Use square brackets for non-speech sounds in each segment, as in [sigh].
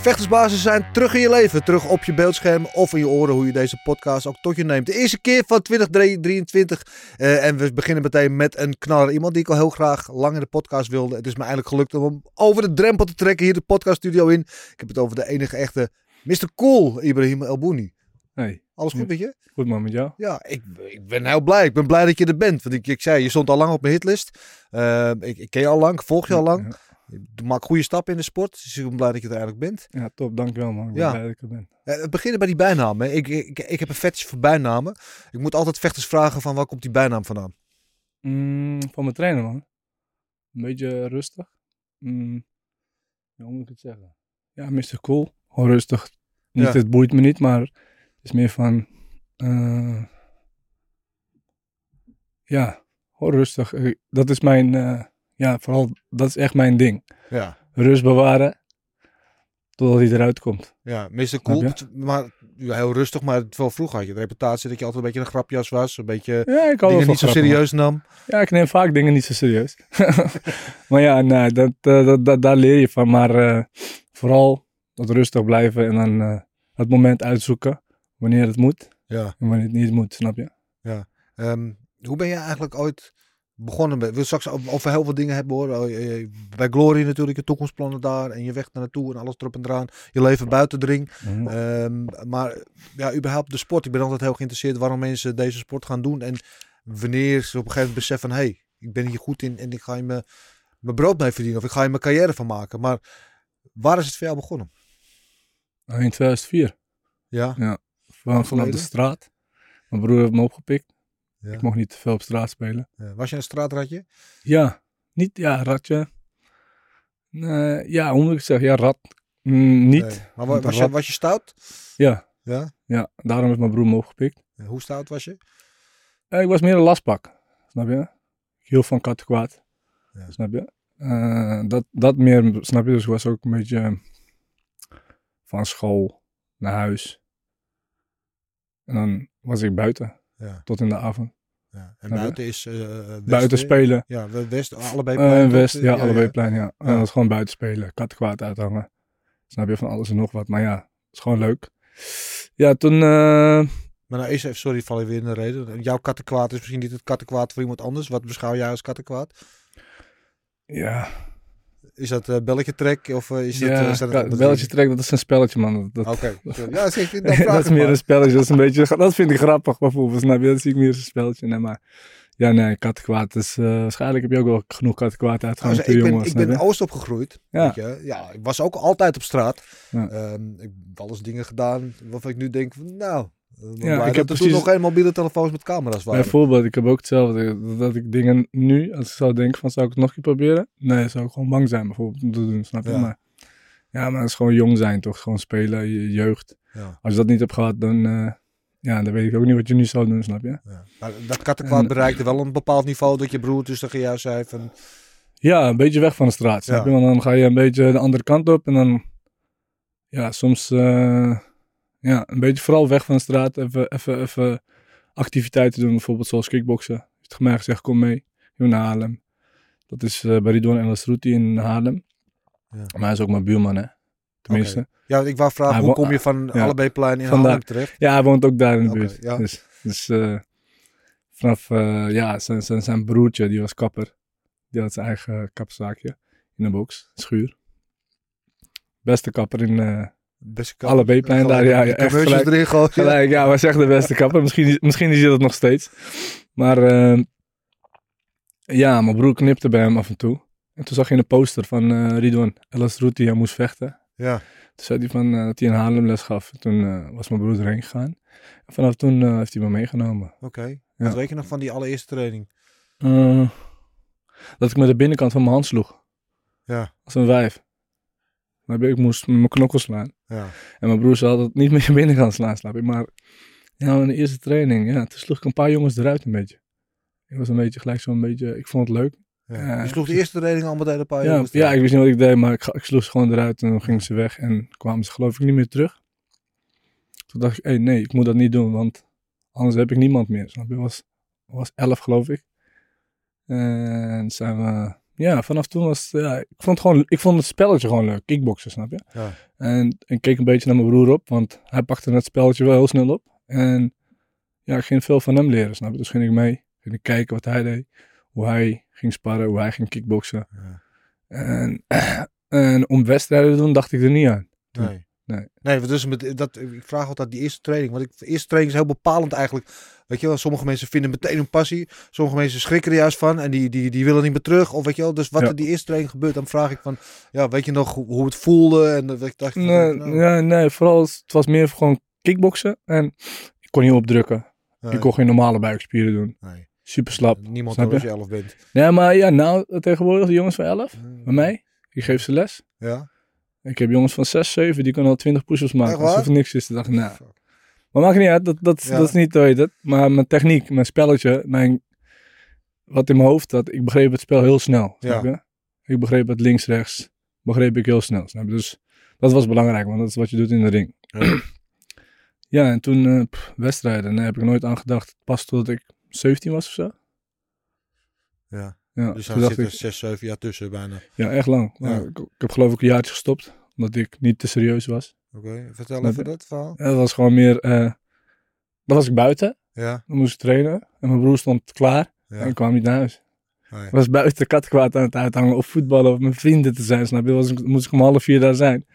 De vechtersbasis zijn terug in je leven, terug op je beeldscherm of in je oren, hoe je deze podcast ook tot je neemt. De eerste keer van 2023 eh, en we beginnen meteen met een knaller. Iemand die ik al heel graag lang in de podcast wilde. Het is me eigenlijk gelukt om hem over de drempel te trekken hier de podcaststudio in. Ik heb het over de enige echte Mr. Cool, Ibrahim Elbouni. Hey, Alles goed met je? goed man met jou. Ja, ik, ik ben heel blij. Ik ben blij dat je er bent. Want ik, ik zei, je stond al lang op mijn hitlist. Eh, ik, ik ken je al lang, volg je al lang. Je maakt goede stappen in de sport. Dus ik ben blij dat je er eigenlijk bent. Ja, top, dankjewel man. Ik ben Ja. blij dat ik er ben. Het beginnen bij die bijnamen. Ik, ik, ik heb een fetish voor bijnamen. Ik moet altijd vechters vragen van waar komt die bijnaam vandaan? Mm, van mijn trainer man. Een beetje rustig. Mm, ja, hoe moet ik het zeggen? Ja, Mr. Cool. Gewoon rustig. Niet, Ja. het boeit me niet, maar het is meer van... eh, ja, gewoon rustig. Eh, Dat is mijn... eh, ja, vooral, dat is echt mijn ding. Ja, Rust bewaren. Totdat hij eruit komt. ja Mr. Cool. Maar ja, heel rustig. Maar wel vroeger had je de reputatie dat je altijd een beetje een grapjas was. Een beetje Ja, ik dingen niet zo man. serieus nam. Ja, ik neem vaak dingen niet zo serieus. [laughs] maar ja, nee, dat, eh, dat, dat, daar leer je van. Maar eh, vooral dat rustig blijven en dan eh, het moment uitzoeken wanneer het moet Ja. en wanneer het niet moet, snap je? Ehm, hoe ben je eigenlijk ooit begonnen met... We straks over heel veel dingen hebben hoor. Oh, Bij Glory natuurlijk, je toekomstplannen daar. En je weg naar naartoe en alles erop en eraan. Je leven buiten de ring. Mhm. Ehm, maar ja, überhaupt de sport. Ik ben altijd heel geïnteresseerd waarom mensen deze sport gaan doen. En wanneer ze op een gegeven moment beseffen van... Hé, hey, ik ben hier goed in en ik ga je me- mijn brood mee verdienen. Of ik ga je mijn carrière van maken. Maar waar is het voor jou begonnen? In 2004, Ja, van, vanaf de straat. Mijn broer heeft me opgepikt. Ja. Ik mocht niet te veel op straat spelen. Ja. Was je een straatratje? Ja, niet, ja, ratje. Nee, ja, hoe moet ik zeggen? Ja, rat. Mm, niet. Nee. Maar wa- was, je, was je stout? Ja, Ja. ja, daarom heeft mijn broer me opgepikt. En Hoe stout was je? Eh, ik was meer een lastpak, snap je? Ik hield van kattenkwaad, Ja. snap je? Eh, dat, dat meer, snap je? Dus ik was ook een beetje van school naar huis. En dan was ik buiten, Ja. tot in de avond. ja. En Ja. buiten is... eh, west, buiten spelen. Ja, we- west, allebei Eh, plein? West, ja, allebei plein, ja. En Ja. dat was gewoon buiten spelen, kattenkwaad uithangen. Snap je? Van alles en nog wat. Maar ja, het is gewoon leuk. Ja, toen... eh, Maar nou is even, sorry, val je weer in de reden. Jouw kattenkwaad is misschien niet het kattenkwaad voor iemand anders. Wat beschouw jij als kattenkwaad? ja, Is dat eh belletje trek of eh, is dat... ja, eh, dat belletje trek, dat is een spelletje, man. Dat, dat, Oké, [laughs] ja, dan vraag [laughs] dat is meer een spelletje. Dat, is een beetje, dat vind ik grappig bijvoorbeeld. Snap je? Dat zie ik meer als een spelletje. Nee, maar ja, nee, kattenkwaad. Dus eh, waarschijnlijk heb je ook wel genoeg kattenkwaad uitgehangen Nou, ik ben, was. ik ben in? Oost opgegroeid. Ja. Weet je? ja, ik was ook altijd op straat. Ja. Ehm, ik heb alles dingen gedaan waarvan ik nu denk van, nou... Ja, ik heb dat toen precies- nog geen mobiele telefoons met camera's waren. Bijvoorbeeld, ik heb ook hetzelfde. Dat, dat ik dingen nu, als ik zou denken van, zou ik het nog een keer proberen? Nee, zou ik gewoon bang zijn bijvoorbeeld om te doen, snap je? Ja. Maar, ja, maar het is gewoon jong zijn toch? Gewoon spelen, je jeugd. Ja, Als je dat niet hebt gehad, dan, eh, ja, dan weet ik ook niet wat je nu zou doen, snap je? ja. Maar dat kattenkwaad En- bereikte wel een bepaald niveau dat je broer dus tegen jou zei van... Ja, een beetje weg van de straat, snap Ja. je? Want dan ga je een beetje de andere kant op en dan, ja, soms, eh, ja, een beetje vooral weg van de straat. Even, even, even activiteiten doen, bijvoorbeeld zoals kickboksen. Je hebt tegen mij gezegd, kom mee, moet naar Haarlem. Dat is eh, bij Ridwan El Asrouti in Haarlem. Ja. Maar hij is ook mijn buurman, hè. Tenminste. Ja, ik wou vragen, Hij hoe kom je van ja. allebei in Vandaar. Haarlem terecht? Ja, hij woont ook daar in de buurt. ja. Dus, dus eh, vanaf, eh, ja, zijn, zijn, zijn broertje, die was kapper. Die had zijn eigen kapzaakje in de box, schuur. Beste kapper in, Beste kant. Allebei plein daar, ja, ja, echt gelijk. erin gooien. gelijk. Ja, was echt de beste kapper. Misschien, is- misschien is hij dat nog steeds. Maar eh, Ja, mijn broer knipte bij hem af en toe. En toen zag je een poster van eh Ridwan. Elas Routi, hij moest vechten. Ja. Toen zei hij van, eh, dat hij een Haarlem les gaf. Toen was mijn broer erheen gegaan. En vanaf toen heeft hij me meegenomen. Oké. Ja. Wat weet je nog van die allereerste training? Dat ik met de binnenkant van mijn hand sloeg. Ja. Als een wijf. Maar ik moest met mijn knokkel slaan. Ja. En mijn broer zei altijd niet [laughs] met je binnenkant slaan, snap je. Maar ja, in de eerste training, ja, toen sloeg ik een paar jongens eruit een beetje. Ik was een beetje gelijk zo'n beetje, ik vond het leuk. ja. Ja. je sloeg de eerste training al meteen een paar Ja, jongens ja, ik wist niet wat ik deed, maar ik, ik sloeg ze gewoon eruit en dan gingen ze weg en kwamen ze geloof ik niet meer terug. Toen dacht ik, hé, nee, ik moet dat niet doen, want anders heb ik niemand meer. Snap je? Was, was elf geloof ik. En zijn we, ja, vanaf toen was ja, ik vond, het gewoon, ik vond het spelletje gewoon leuk, kickboksen, snap je? Ja. En ik keek een beetje naar mijn broer op, want hij pakte het spelletje wel heel snel op. En ja, ik ging veel van hem leren, snap je? Dus ging ik mee, ging ik kijken wat hij deed, hoe hij ging sparren, hoe hij ging kickboksen. Ja. En, [clears throat] en om wedstrijden te doen, dacht ik er niet aan. Nee. Nee. Nee, dus met, dat, ik vraag altijd die eerste training. Want ik, de eerste training is heel bepalend eigenlijk. Weet je wel, sommige mensen vinden meteen een passie. Sommige mensen schrikken er juist van. En die, die, die willen niet meer terug. Of weet je wel, dus wat Ja. er die eerste training gebeurt, dan vraag ik van... Ja, weet je nog hoe, het voelde? En dat ik dacht... van, Nee, nou, nee, vooral het was meer gewoon kickboksen. En ik kon niet opdrukken. nee, Ik kon geen normale buikspieren doen. nee. Super slap. Niemand hoor als je? je elf bent. Nee, maar ja, nou tegenwoordig de jongens van 11, bij mij, ik geef ze les. Ja. Ik heb jongens van 6, 7, die kunnen al 20 push-ups maken. Echt? Alsof er niks is. Toen dacht ik, nou, Maar maakt niet uit, dat, dat, Ja. dat is niet, weet het. Maar mijn techniek, mijn spelletje, mijn, wat in mijn hoofd zat, ik begreep het spel heel snel. Snap je? Ik begreep het links-rechts, begreep ik heel snel. Snap je? Dus dat was belangrijk, want dat is wat je doet in de ring. Ja. [clears throat] Ja, en toen pff, wedstrijden, daar heb ik nooit aan gedacht. Pas totdat ik 17 was of zo. Ja. Ja, Dus daar dacht zit er ik, zes, zeven jaar tussen bijna. ja, echt lang. Ja. Maar ik, ik heb geloof ik een jaartje gestopt, omdat ik niet te serieus was. Oké, vertel even dat verhaal. Ja, dat was gewoon meer, eh, dan was ik buiten, Ja. dan moest ik trainen. En mijn broer stond klaar. ja. En ik kwam niet naar huis. Nee. Ik was buiten kattenkwaad aan het uithangen of voetballen of met vrienden te zijn. Snap je? Was, moest ik om half vier daar zijn.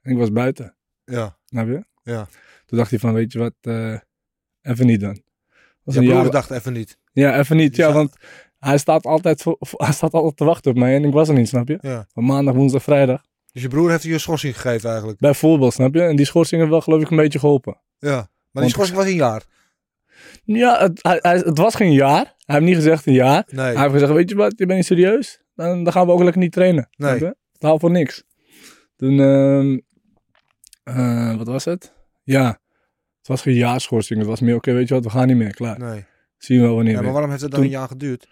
En ik was buiten. Ja. Snap je? Ja. Toen dacht hij van, weet je wat, eh, even niet dan. Was Je een jaar- dacht even niet. Ja, even niet. Ja, zag- want hij staat, altijd voor, hij staat altijd te wachten op mij en ik was er niet, snap je? Ja. Van maandag, woensdag, vrijdag. Dus je broer heeft je een schorsing gegeven eigenlijk. Bijvoorbeeld, snap je? En die schorsing heeft wel geloof ik een beetje geholpen. Ja. Maar die Want- schorsing was een jaar. Ja, het, hij, hij- het was geen jaar. Hij heeft niet gezegd een jaar. Nee. Hij heeft gezegd, weet je wat, je bent niet serieus? Dan, dan gaan we ook lekker niet trainen. Nee. Het haalt voor niks. Toen, ehm, eh, wat was het? Ja, het was geen jaarschorsing. Het was meer, oké, weet je wat, we gaan niet meer, klaar. Nee. Zien we wel wanneer Ja, maar waarom heeft het dan Toen- een jaar geduurd?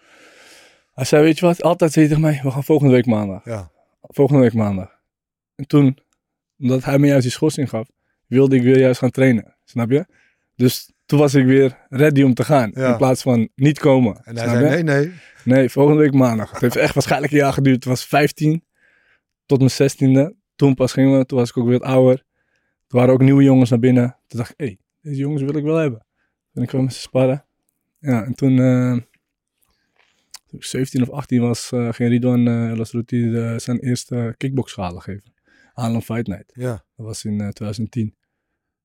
Hij zei, weet je wat, altijd zei hij tegen mij, we gaan volgende week maandag. Ja. Volgende week maandag. En toen, omdat hij me juist die schorsing gaf, wilde ik weer juist gaan trainen. Snap je? Dus toen was ik weer ready om te gaan. Ja. In plaats van niet komen. En hij zei je? nee, nee. Nee, volgende week maandag. Het heeft echt waarschijnlijk een jaar geduurd. Het was 15 tot mijn 16e. Toen pas gingen we. Toen was ik ook weer wat ouder. Er waren ook nieuwe jongens naar binnen. Toen dacht ik, hé, hey, deze jongens wil ik wel hebben. En ik kwam met ze sparren. Ja, en toen, eh, toen ik 17 of 18 was, eh, ging Ridwan uh, El Asrouti de- zijn eerste kickboxschalen geven. Haarlem Fight Night. Ja. Dat was in eh, 2010.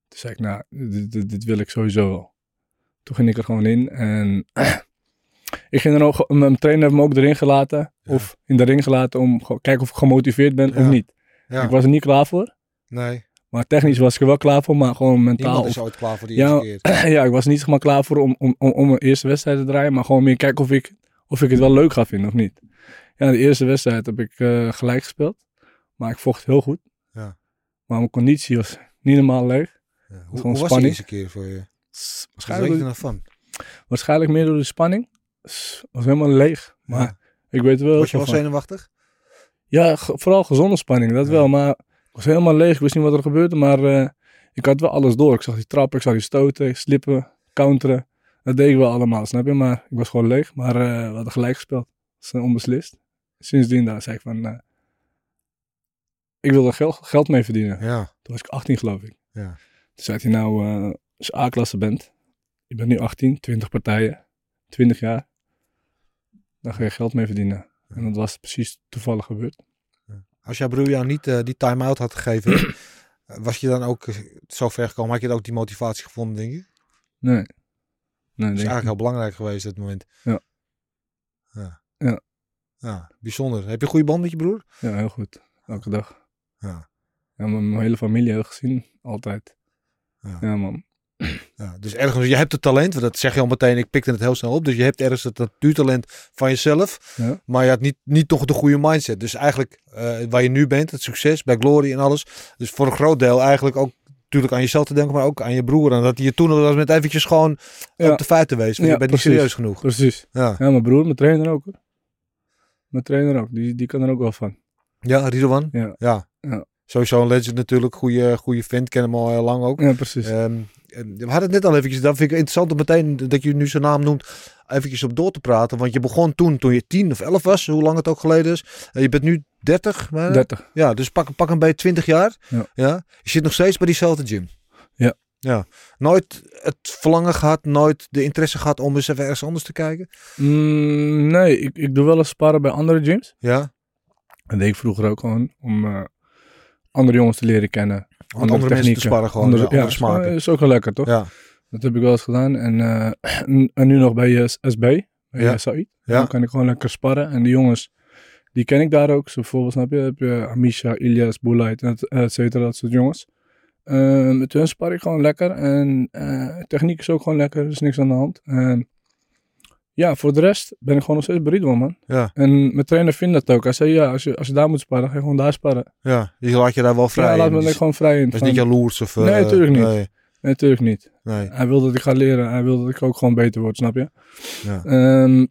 Toen zei ik, nou, dit, dit, dit wil ik sowieso wel. Toen ging ik er gewoon in en [clears throat] ik ging er ook, mijn trainer heeft me ook erin gelaten, Ja. of in de ring gelaten om gewoon kijken of ik gemotiveerd ben Ja. of niet. Ja. Ik was er niet klaar voor, Nee. Maar technisch was ik er wel klaar voor, maar gewoon mentaal. Niemand is ooit klaar voor die Ja, eerste keer. [clears throat] ja, ik was niet zeg maar klaar voor om, om, om, mijn eerste wedstrijd te draaien, maar gewoon meer kijken of ik, of ik het wel leuk ga vinden of niet. Ja, de eerste wedstrijd heb ik eh, gelijk gespeeld, maar ik vocht heel goed. Ja. Maar mijn conditie was niet normaal leeg. Ja. Hoe, gewoon hoe was die eerste keer voor je? Je Waarschijnlijk, er nog van? waarschijnlijk meer door de spanning. S- was helemaal leeg. Maar Ja. ik weet wel. Was je wel van- zenuwachtig? Ja, vooral gezonde spanning, dat Ja. wel. Maar was helemaal leeg. Ik wist niet wat er gebeurde. Maar eh, ik had wel alles door. Ik zag die trappen, ik zag die stoten, slippen, counteren. Dat deed ik wel allemaal, snap je? Maar ik was gewoon leeg. Maar eh, we hadden gelijk gespeeld. Dat is eh, onbeslist. Sindsdien daar zei ik van... ik wil er geld, geld mee verdienen. Ja. Toen was ik 18 geloof ik. Ja. Toen zei hij nou, als je A-klasse bent, je bent nu 18, 20 partijen, 20 jaar, dan ga je geld mee verdienen. En dat was precies toevallig gebeurd. Als jouw broer jou niet eh, die time-out had gegeven, [clears throat] was je dan ook zo ver gekomen? Had je dan ook die motivatie gevonden, denk je? Dat Nee. Nee, is denk ik eigenlijk heel belangrijk geweest op dat moment. Ja. ja. Ja. Ja, bijzonder. Heb je een goede band met je broer? Ja, heel goed. Elke dag. Ja. Ja, mijn, mijn hele familie heel gezien. Altijd. Ja. Ja, man. Ja, dus ergens, je hebt het talent, want dat zeg je al meteen, ik pikte het heel snel op. Dus je hebt ergens het natuurtalent van jezelf, Ja. maar je had niet, niet nog de goede mindset. Dus eigenlijk eh, waar je nu bent, het succes bij Glory en alles. Dus voor een groot deel eigenlijk ook natuurlijk aan jezelf te denken, maar ook aan je broer. En dat hij je toen was met eventjes gewoon Ja. op de feiten wees. Want Ja, je bent niet precies. serieus genoeg. Precies. Ja, mijn broer, mijn trainer ook. Hoor. Mijn trainer ook. Die, die kan er ook wel van. ja Ridwan? Ja. Ja. Sowieso een legend natuurlijk, goede, goede vent, ken hem al heel lang ook. Ja, precies. En we hadden het net al eventjes, dat vind ik interessant om meteen dat je nu zijn naam noemt, eventjes op door te praten. Want je begon toen, toen je 10 of 11 was, hoe lang het ook geleden is. Je bent nu 30, maar, 30. ja, dus pak, pak een beetje 20 jaar. Ja. Je zit nog steeds bij diezelfde gym. Ja. Ja. Nooit het verlangen gehad, nooit de interesse gehad om eens even ergens anders te kijken. Mm, nee, ik, ik doe wel eens sparren bij andere gyms. Ja. Dat deed ik vroeger ook gewoon. Om eh, andere jongens te leren kennen. Om andere, mensen te sparren gewoon, Andere, ja, andere smaken. is ook wel lekker, toch? Ja. Dat heb ik wel eens gedaan. En, eh, [clears throat] en- nu nog bij eh, SB, bij Ja. ja. Said. Dan kan ik gewoon lekker sparren. En die jongens, die ken ik daar ook. Zo bijvoorbeeld, snap je, heb je Amisha, Ilias, Boulait, et et cetera, dat soort jongens. Eh, met hun spar ik gewoon lekker. En eh, techniek is ook gewoon lekker, er is niks aan de hand. En ja, voor de rest ben ik gewoon nog steeds bij Ridwan, man. Ja. En mijn trainer vindt dat ook. Hij zei, ja, als je, als je daar moet sparren, ga je gewoon daar sparren. ja. Je laat je daar wel vrij ja, laat me Dus gewoon vrij in. Dat is niet jaloers of... eh, Nee, natuurlijk niet. Nee, Nee, natuurlijk niet. nee. Hij wil dat ik ga leren. Hij wil dat ik ook gewoon beter word, snap je? Ja. Ehm,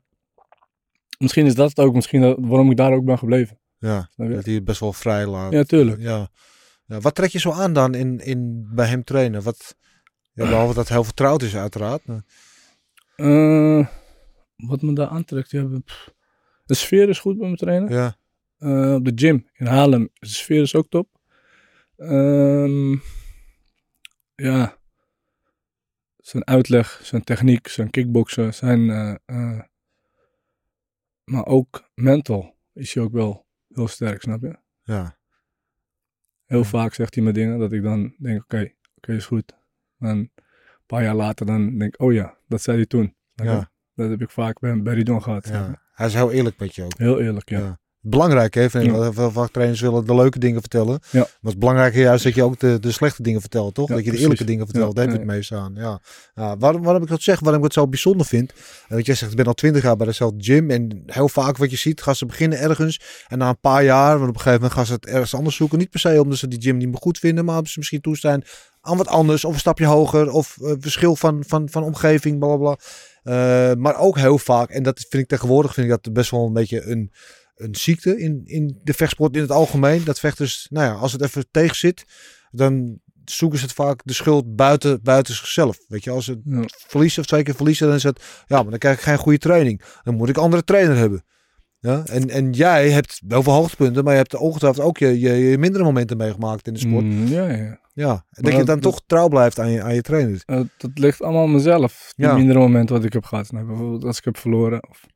misschien is dat het ook. Misschien dat, waarom ik daar ook ben gebleven. Ja, dat hij het best wel vrij laat. Ja, tuurlijk. Ja. ja. Wat trek je zo aan dan in, in, bij hem trainen? Wat, ja, behalve dat het heel vertrouwd is uiteraard. maar- Eh, wat me daar aantrekt. Ja, pff. de sfeer is goed bij mijn trainer. Ja, Eh, op de gym in Haarlem. De sfeer is ook top. Ehm, ja. Zijn uitleg, zijn techniek, zijn kickboksen, zijn... eh, eh, maar ook mental is hij ook wel heel sterk, snap je? ja, Heel Ja. vaak zegt hij me dingen dat ik dan denk, oké, oké, is goed. En een paar jaar later dan denk ik, oh ja, dat zei hij toen. Ja, Dat heb ik vaak bij, bij Ridon gehad. ja. Hij is heel eerlijk met je ook. Heel eerlijk, ja. Ja. Belangrijk, hè? Vind. Ja. Veel willen de leuke dingen vertellen. Ja. Maar het is belangrijk juist dat je ook de, de slechte dingen vertelt, toch? Ja, dat je de eerlijke dingen vertelt. Daar heb je het meest aan. Ja. Ja, waarom, waarom ik dat zeg, waarom ik het zo bijzonder vind. eh, Want jij zegt, ik ben al twintig jaar bij dezelfde gym. En heel vaak wat je ziet, gaan ze beginnen ergens. En na een paar jaar, want op een gegeven moment gaan ze het ergens anders zoeken. Niet per se omdat ze die gym niet meer goed vinden. Maar omdat ze misschien toestaan aan wat anders. Of een stapje hoger. Of eh, verschil van, van, van omgeving, bla bla Eh, maar ook heel vaak, en dat vind ik tegenwoordig, vind ik dat best wel een beetje een, een ziekte in, in de vechtsport in het algemeen. Dat vechters, nou ja, als het even tegen zit, dan zoeken ze het vaak de schuld buiten, buiten zichzelf. Weet je, als ze Ja. verliezen of twee keer verliezen, dan is het, ja, maar dan krijg ik geen goede training. Dan moet ik andere trainer hebben. Ja, en, en jij hebt wel veel hoogtepunten, maar je hebt ongetwijfeld ook je, je, je mindere momenten meegemaakt in de sport. Mm, ja, ja. Ja, en dat je dan dat- toch trouw blijft aan je, aan je trainer. Eh, dat ligt allemaal aan mezelf. Die Ja. mindere momenten wat ik heb gehad. Nou, bijvoorbeeld als ik heb verloren. Of,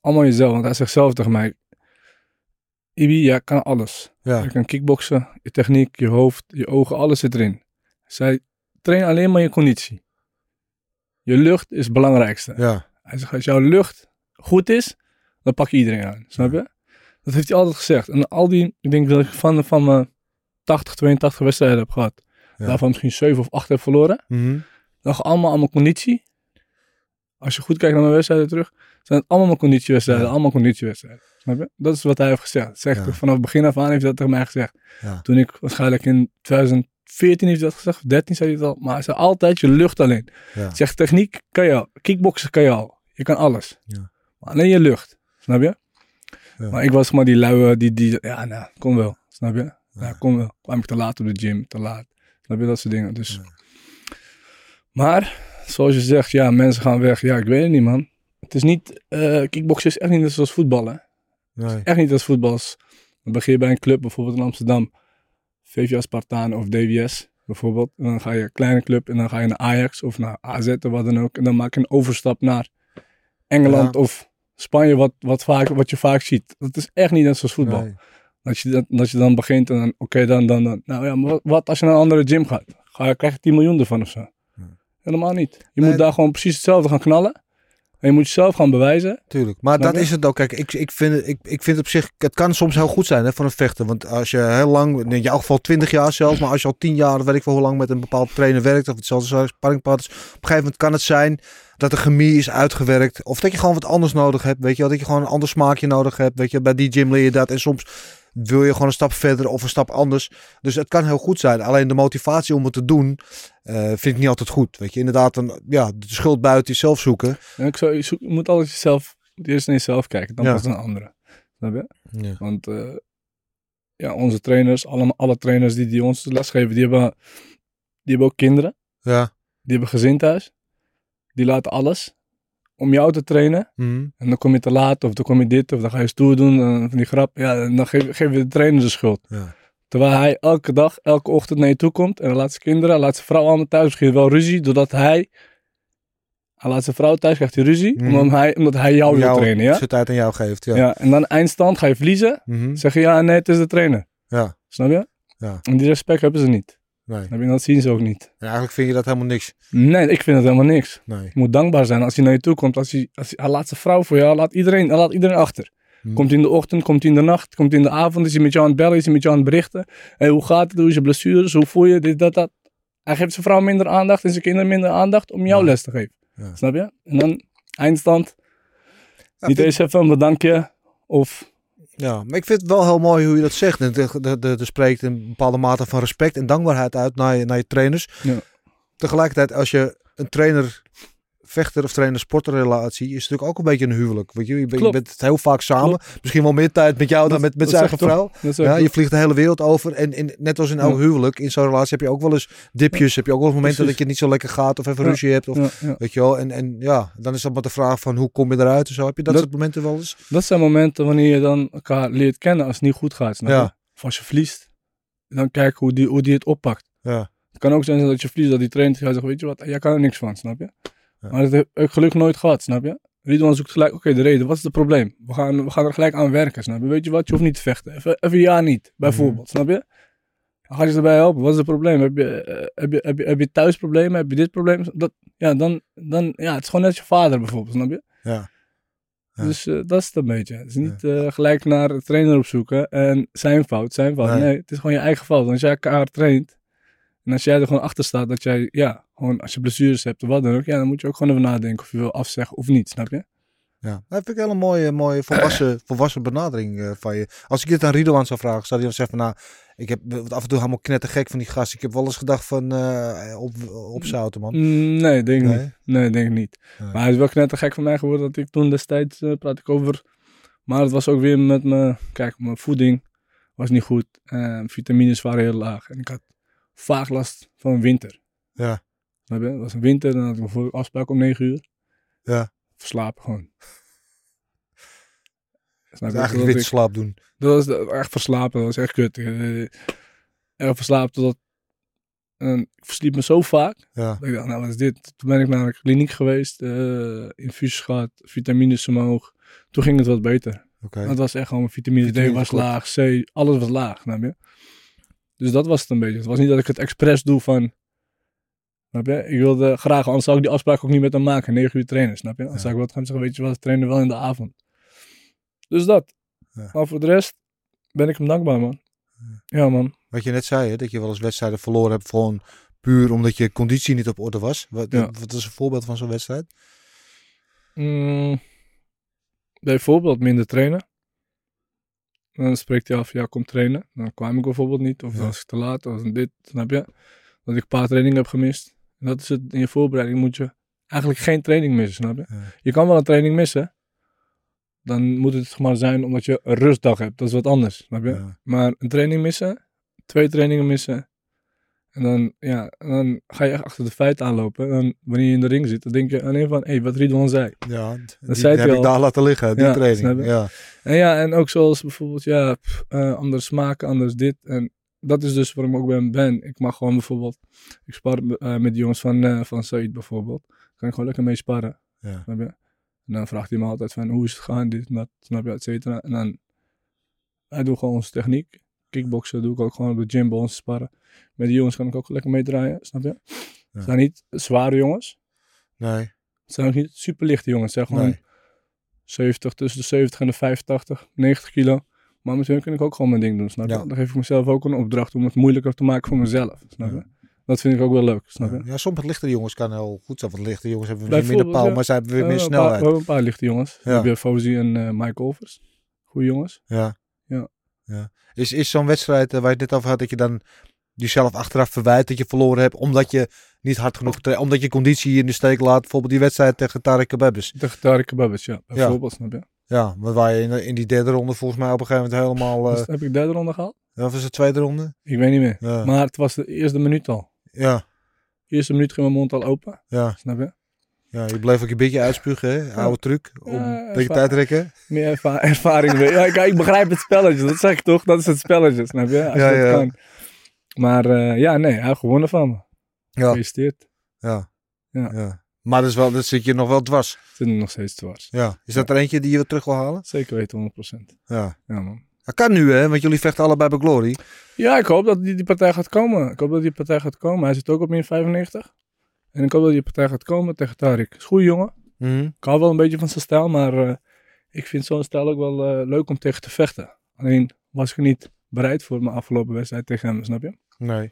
allemaal jezelf. Want hij zegt zelf tegen mij. Ibi, jij kan alles. Ja, Je kan kickboksen, je techniek, je hoofd, je ogen, alles zit erin. Zij train alleen maar je conditie. Je lucht is het belangrijkste. ja, Hij zegt, als jouw lucht goed is, dan pak je iedereen aan. Snap je? Dat heeft hij altijd gezegd. En al die, ik denk dat ik van, van mijn 80, 82 wedstrijden heb gehad. Ja. Daarvan misschien 7 of 8 heb verloren. Mhm. lag allemaal aan mijn conditie. Als je goed kijkt naar mijn wedstrijden terug, zijn het allemaal mijn conditiewedstrijden, Ja. allemaal conditiewedstrijden. Snap je? Dat is wat hij heeft gezegd. Zegt Ja. vanaf het begin af aan heeft hij dat tegen mij gezegd. Toen ik waarschijnlijk in 2014 heeft hij dat gezegd, of 13 zei hij het al, maar hij zei altijd je lucht alleen. zegt techniek kan je al, kickboksen kan je al, je kan alles. Ja. Maar alleen je lucht, snap je? Ja. Maar ik was maar die luie, die, die ja nou, kom wel, snap je? Ja, kom wel. Kwam ik te laat op de gym, te laat. Snap je, dat soort dingen. Dus. Maar, zoals je zegt, ja, mensen gaan weg. Ja, ik weet het niet, man. Het is niet, eh kickboksen is echt niet net zoals voetballen. Nee. Echt niet als voetbals. Dan begin je bij een club, bijvoorbeeld in Amsterdam. VVA Spartaan of DWS, bijvoorbeeld. En dan ga je een kleine club en dan ga je naar Ajax of naar AZ of wat dan ook. En dan maak je een overstap naar Engeland Ja. of Spanje, wat, wat, vaak, wat je vaak ziet. Dat is echt niet net zoals voetbal. Nee. Dat je, dat, dat je dan begint en dan, oké, dan, dan, dan. Nou ja, maar wat, wat als je naar een andere gym gaat? Ga je, krijg je 10 miljoen ervan of zo? Helemaal niet. Je Nee. moet daar gewoon precies hetzelfde gaan knallen. En je moet jezelf gaan bewijzen. Tuurlijk. Maar Snap dat je? is het ook. Kijk, ik, ik, vind het, ik, ik vind het op zich, het kan soms heel goed zijn hè, voor een vechter. Want als je heel lang, in jouw geval 20 jaar zelfs, maar als je al 10 jaar, weet ik wel hoe lang met een bepaald trainer werkt, of hetzelfde sparringpartners, op een gegeven moment kan het zijn dat de chemie is uitgewerkt. Of dat je gewoon wat anders nodig hebt, weet je wel. Dat je gewoon een ander smaakje nodig hebt, weet je. Bij die gym leer je dat en soms wil je gewoon een stap verder of een stap anders. Dus het kan heel goed zijn. Alleen de motivatie om het te doen, eh, vind ik niet altijd goed. Weet je, inderdaad, een, ja, de schuld buiten jezelf zoeken. En ik zou, je, zoek- je moet altijd jezelf, eerst naar jezelf kijken, dan Ja. pas naar anderen. Snap je? Ja. Want eh, ja, onze trainers, allemaal, alle trainers die, die ons lesgeven, die hebben, die hebben ook kinderen. Ja. Die hebben gezin thuis. Die laten alles om jou te trainen. Mhm. En dan kom je te laat, of dan kom je dit, of dan ga je stoer doen, dan van die grap. Ja, en dan geef, geef je de trainer de schuld. Ja. Terwijl hij elke dag, elke ochtend naar je toe komt. En laat zijn kinderen, laat zijn vrouw allemaal thuis. Misschien wel ruzie, doordat hij... Hij laat zijn vrouw thuis, krijgt hij ruzie. Mhm. Omdat, hij, omdat hij jou wil trainen, ja? Zijn tijd aan jou geeft, ja. ja? En dan eindstand ga je verliezen. Mhm. Zeg je ja, nee, het is de trainer. Ja. Snap je? Ja. En die respect hebben ze niet. Nee. En dat zien ze ook niet. En eigenlijk vind je dat helemaal niks. Nee, ik vind het helemaal niks. Nee. Je moet dankbaar zijn als hij naar je toe komt. Als hij, als hij, hij laat zijn vrouw voor jou, laat iedereen, hij laat iedereen achter. Hmm. Komt hij in de ochtend, komt hij in de nacht, komt hij in de avond, is hij met jou aan het bellen, is hij met jou aan het berichten. Hey, hoe gaat het, hoe is je blessures, hoe voel je dit, dat, dat. Hij geeft zijn vrouw minder aandacht en zijn kinderen minder aandacht om jou Ja. les te geven. Ja. Snap je? En dan eindstand, Ja, niet eens even een bedankje of... Ja, maar ik vind het wel heel mooi hoe je dat zegt. En Er spreekt een bepaalde mate van respect en dankbaarheid uit naar je, naar je trainers. Ja. Tegelijkertijd, als je een trainer, vechter of trainer sportrelatie, is natuurlijk ook een beetje een huwelijk. Weet je, je, bent- je bent heel vaak samen. Misschien wel meer tijd met jou dan Dat- met, met zijn eigen vrouw. Ja, je vliegt de hele wereld over. En in, net als in elk Ja. huwelijk, in zo'n relatie heb je ook wel eens dipjes. Heb je ook wel eens momenten Precies. dat je niet zo lekker gaat of even ruzie hebt. Of. Weet je wel, en, en ja, dan is dat maar de vraag van hoe kom je eruit en zo. Heb je dat, Dat- soort momenten wel eens? Dat zijn momenten wanneer je dan elkaar leert kennen als het niet goed gaat. Ja. Of als je verliest, dan kijk hoe die, hoe die het oppakt. Ja. Het kan ook zijn dat je verliest, dat die trainer gaat zeggen, weet je wat, jij kan er niks van, snap je? Maar dat heb ik gelukkig nooit gehad, snap je? Ridwan zoekt gelijk, oké, de reden, wat is het probleem? We gaan, we gaan er gelijk aan werken, snap je? Weet je wat, je hoeft niet te vechten. Even, even ja niet, bijvoorbeeld, snap je? Dan ga je ze erbij helpen. Wat is het probleem? Heb je, eh, heb je, heb je, heb je thuis problemen? Heb je dit probleem? Dat, ja, dan, dan, ja, het is gewoon net je vader bijvoorbeeld, snap je? Ja. Ja. Dus eh, dat is het een beetje. Het is niet eh, gelijk naar de trainer opzoeken en zijn fout, zijn fout. Nee. Nee. het is gewoon je eigen fout. Als jij elkaar traint en als jij er gewoon achter staat dat jij, ja, gewoon als je blessures hebt of wat dan ook, ja, dan moet je ook gewoon even nadenken of je wil afzeggen of niet, snap je? Ja, dat vind ik wel een mooie, mooie [clears throat] volwassen, volwassen benadering eh, van je. Als ik dit aan Ridouan zou vragen, zou hij dan zeggen van, nou, ik heb af en toe helemaal knettergek van die gast. Ik heb wel eens gedacht van, eh op, opzouten man. Mm, Nee, denk Nee? niet. Nee, denk ik niet. Nee. Maar hij is wel knettergek van mij geworden dat ik toen destijds, eh, praat ik over, maar het was ook weer met mijn, kijk, mijn voeding was niet goed. en vitamines waren heel laag en ik had vaak last van winter. Ja. Snap je? Het was een winter, dan had ik bijvoorbeeld afspraak om 9 uur. Ja. Verslapen gewoon. [laughs] Snap je? eigenlijk ik- winterslaap doen. Dat was echt verslapen, dat was echt kut. Eh, Erg verslapen totdat... En ik versliep me zo vaak. Ja. Dat ik dacht, nou wat is dit? Toen ben ik naar de kliniek geweest. eh infusies gehad, vitamines omhoog. Toen ging het wat beter. Oké. Het was echt gewoon, vitamine D Vitamine was tekort. laag, C, alles was laag, snap je? Dus dat was het een beetje. Het was niet dat ik het expres doe van... Snap je? Ik wilde graag, anders zou ik die afspraak ook niet met hem maken. 9 uur trainen, snap je? Dan Ja. zou ik wat gaan zeggen, weet je wat, trainen wel in de avond. Dus dat. Ja. Maar voor de rest ben ik hem dankbaar, man. Ja, man. Wat je net zei, hè, dat je wel eens wedstrijden verloren hebt, gewoon puur omdat je conditie niet op orde was. Wat, wat is een voorbeeld van zo'n wedstrijd? Mm, bijvoorbeeld minder trainen. Dan spreekt hij af, ja, kom trainen. Dan kwam ik bijvoorbeeld niet. Of Ja. dan was ik te laat, of dit, snap je? Dat ik een paar trainingen heb gemist. En dat is het, in je voorbereiding moet je eigenlijk geen training missen, snap je? Ja. Je kan wel een training missen. Dan moet het maar zijn omdat je een rustdag hebt. Dat is wat anders, snap je? Ja. Maar een training missen, twee trainingen missen. En dan, ja, en dan ga je echt achter de feiten aanlopen. En dan, wanneer je in de ring zit, dan denk je alleen van, hé, wat Ridwan zei. Ja, die zei heb ik daar laten liggen, die Ja, training. Ja. En ja, en ook zoals bijvoorbeeld, ja, pff, eh, anders smaken, anders dit. En dat is dus waarom ik ook ben, ben. Ik mag gewoon bijvoorbeeld, ik spar eh, met de jongens van, eh van Said bijvoorbeeld. Kan ik gewoon lekker mee sparren, Ja. snap je? En dan vraagt hij me altijd van, hoe is het gegaan, dit en dat, snap je, et cetera. En dan, hij doet gewoon onze techniek. Kickboksen doe ik ook gewoon op de gym ons sparren. Met die jongens kan ik ook lekker meedraaien, snap je? Ja. Het zijn niet zware jongens. Nee. Het zijn ook niet super lichte jongens. Zijn gewoon Nee. 70, tussen de 70 en de 85, 90 kilo. Maar met hun kan ik ook gewoon mijn ding doen, snap je? Ja. Dan geef ik mezelf ook een opdracht om het moeilijker te maken voor mezelf, snap je? Dat vind ik ook wel leuk, snap je? Ja, sommige lichtere jongens kan heel goed zijn. Want lichte jongens hebben weer minder ja. maar zij hebben weer We meer snelheid. We hebben een paar lichte jongens. Ja. We hebben Fozy en eh, Mike Olvers. Goeie jongens. Ja. Ja. Ja. Is, is zo'n wedstrijd eh, waar je het net over had, dat je dan jezelf achteraf verwijt dat je verloren hebt, omdat je niet hard genoeg tra- omdat je conditie in de steek laat. Bijvoorbeeld die wedstrijd tegen Tarek Kebabes. Tegen Tarek ja. Bijvoorbeeld, snap je? Ja, maar waar je in, in die derde ronde volgens mij op een gegeven moment helemaal... eh heb ik derde ronde gehaald? of was het tweede ronde? Ik weet niet meer. Ja. Maar het was de eerste minuut al. Ja, De eerste minuut ging mijn mond al open, ja, snap je? Ja, je bleef ook een beetje uitspugen, hè? Oude truc, om Ja, een beetje erva- tijd rekken. Meer erva- ervaring. weer. ja, kijk, ik begrijp het spelletje. Dat zeg ik toch? Dat is het spelletje, snap je? Als Ja, je ja. kan. Maar eh, ja, nee, hij heeft gewonnen van me. Ja, Gefeliciteerd. ja, Ja. ja. Maar dat, is wel, dat zit je nog wel dwars. Zit er nog steeds dwars. Ja. Is dat er eentje die je weer terug wil halen? Zeker weten, 100%. Ja. Ja, man. Dat kan nu, hè? Want jullie vechten allebei bij Glory. Ja, ik hoop dat die, die partij gaat komen. Ik hoop dat die partij gaat komen. Hij zit ook op min 95. En ik hoop dat die partij gaat komen tegen Tarik. Is goede jongen. Mhm. Ik hou wel een beetje van zijn stijl, maar eh, ik vind zo'n stijl ook wel eh, leuk om tegen te vechten. Alleen was ik niet bereid voor mijn afgelopen wedstrijd tegen hem, snap je? Nee.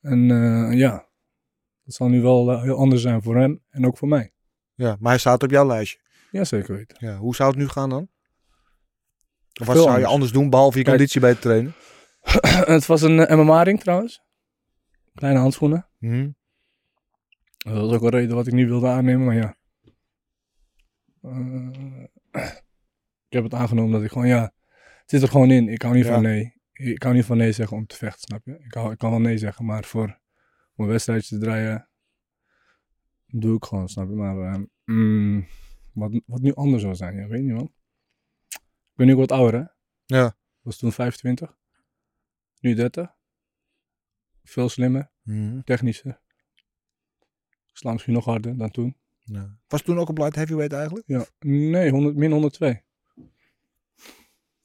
En eh, ja, dat zal nu wel heel anders zijn voor hem en ook voor mij. Ja, maar hij staat op jouw lijstje. Ja, zeker weten. Ja. Hoe zou het nu gaan dan? Of wat Veel zou je anders. doen, behalve je Kijk. conditie bij te trainen? [clears throat] het was een MMA-ring trouwens. Kleine handschoenen. Mhm. Dat was ook een reden wat ik niet wilde aannemen, maar ja. Eh, ik heb het aangenomen dat ik gewoon, ja, het zit er gewoon in. Ik hou niet Ja. van nee. Ik hou niet van nee zeggen om te vechten, snap je? Ik, hou, ik kan wel nee zeggen, maar voor om een wedstrijdje te draaien, doe ik gewoon, snap je? Maar eh, mm, wat, wat nu anders zou zijn, ja, weet niet man. Ik ben nu ook wat ouder, hè? Ja. Was toen 25. Nu 30. Veel slimmer, Mhm. technischer. Ik sla misschien nog harder dan toen. Ja. Was toen ook op light heavyweight eigenlijk? Ja, nee, 100, min 102.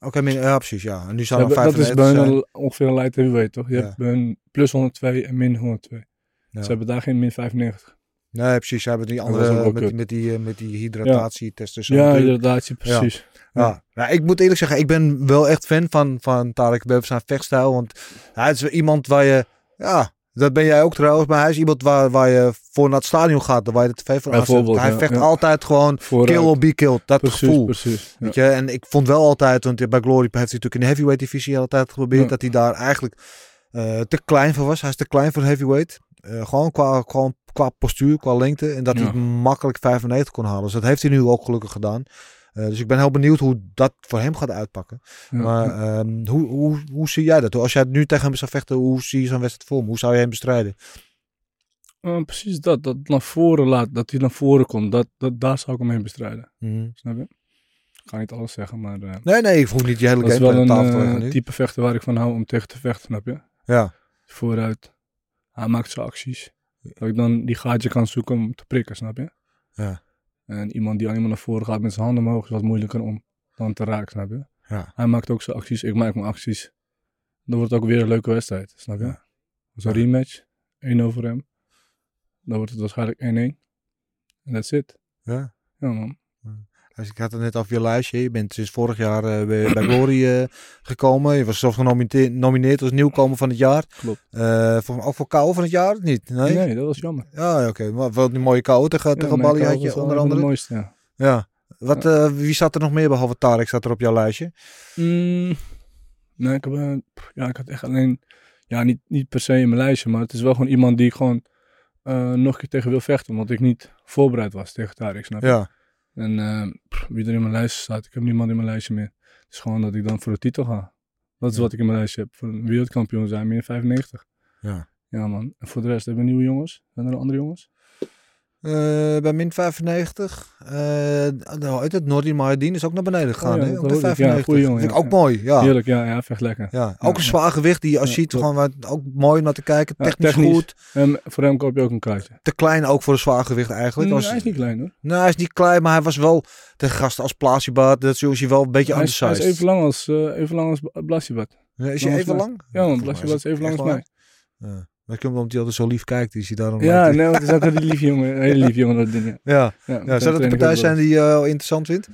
Oké, min- ja, precies, ja. En nu zou er hebben- dat is 95 bij hun zijn. al ongeveer een light heavyweight, toch? Je Ja. hebt bij hun plus 102 en min 102. Ja. Ze hebben daar geen min 95. Nee, precies. Ze hebben die andere wel met, met, die, eh, met die hydratatietesten. Ja, inderdaad, precies. Ja. ja, ik moet eerlijk zeggen, ik ben wel echt fan van, van Tarek Bev zijn vechtstijl. Want hij is iemand waar je, ja, dat ben jij ook trouwens, maar hij is iemand waar, waar je voor naar het stadion gaat, waar je de tv voor aanzet. Hij ja, vecht ja. altijd gewoon Vooruit. kill or be killed, dat Precies, gevoel. precies. Ja. Weet je? En ik vond wel altijd, want bij Glory heeft hij natuurlijk in de heavyweight divisie altijd geprobeerd, dat hij daar eigenlijk eh, te klein voor was. Hij is te klein voor heavyweight. Eh, gewoon, qua, gewoon qua postuur, qua lengte. En dat hij makkelijk 95 kon halen. Dus dat heeft hij nu ook gelukkig gedaan. Eh, dus ik ben heel benieuwd hoe dat voor hem gaat uitpakken. Ja. Maar ehm, hoe, hoe, hoe zie jij dat? Als jij nu tegen hem zou vechten, hoe zie je zo'n wedstrijd voor hem? Hoe zou je hem bestrijden? Eh, precies dat, dat naar voren laat, dat hij naar voren komt. Dat, dat, daar zou ik hem heen bestrijden. Snap je? Ik ga niet alles zeggen, maar eh, Nee, nee, ik vroeg niet je hele game een tafel te leggen nu. type vechter waar ik van hou om tegen te vechten, snap je? Ja, Vooruit. Hij maakt zijn acties. Dat ik dan die gaatje kan zoeken om te prikken, snap je? Ja. En iemand die alleen maar naar voren gaat met zijn handen omhoog is wat moeilijker om dan te raken, snap je? ja. Hij maakt ook zijn acties, ik maak mijn acties. Dan wordt het ook weer een leuke wedstrijd, snap je? Ja. Zo'n rematch, 1 over hem. Dan wordt het waarschijnlijk 1-1. En that's it. ja. Ja man. Dus ik had het net over je lijstje. Je bent sinds vorig jaar eh, bij, bij Glory eh, gekomen. Je was zelfs genomineerd als nieuwkomer van het jaar. Klopt. Eh, voor, ook voor kou van het jaar? Niet? Nee? Nee, dat was jammer. Ja, oké. Maar wel die mooie kou tegen, tegen Ja, Bali had je onder een de andere. mooiste, ja. Ja. Wat, wie zat er nog meer behalve Tarek zat er op jouw lijstje? Mm, nee, ik, heb, ja, ik had echt alleen, ja, niet, niet per se in mijn lijstje, maar het is wel gewoon iemand die ik gewoon nog een keer tegen wil vechten, omdat ik niet voorbereid was tegen Tarek, snap je? Ja. En eh, pff, wie er in mijn lijstje staat, ik heb niemand in mijn lijstje meer. Het is gewoon dat ik dan voor de titel ga. Dat is wat ik in mijn lijstje heb, voor een wereldkampioen zijn, min 95. Ja. Ja man, en voor de rest hebben we nieuwe jongens. Zijn er andere jongens? Eh, bij min 95. eh nou, uit het Nordi Mahedin is ook naar beneden gegaan. Oh ja, hè? dat Op de hoorde ik. Ja, 95. goeie jongen, Vind ik ja. ook mooi. Ja. Heerlijk, ja, ja, lekker. Ja, ook een zwaar gewicht die je ziet gewoon wat, ook mooi om naar te kijken. Technisch, technisch. goed. En voor hem koop je ook een kaartje. Te klein ook voor een zwaar gewicht eigenlijk. Als- hij is niet klein hoor. Nou, hij is niet klein, maar hij was wel tegen gasten als Plasibat. Dat is hij wel een beetje Hij is, hij is even lang als, eh even lang als is hij even lang? Ja Blasibat is even lang als mij. Ja. Maar ik omdat hij altijd zo lief kijkt, is hij daarom... Ja, nee, het is ook een lief jongen. Een [laughs] hele lief jongen, dat ding. Ja, ja. ja, ja. Zou dat de partij zijn die je eh, interessant vindt?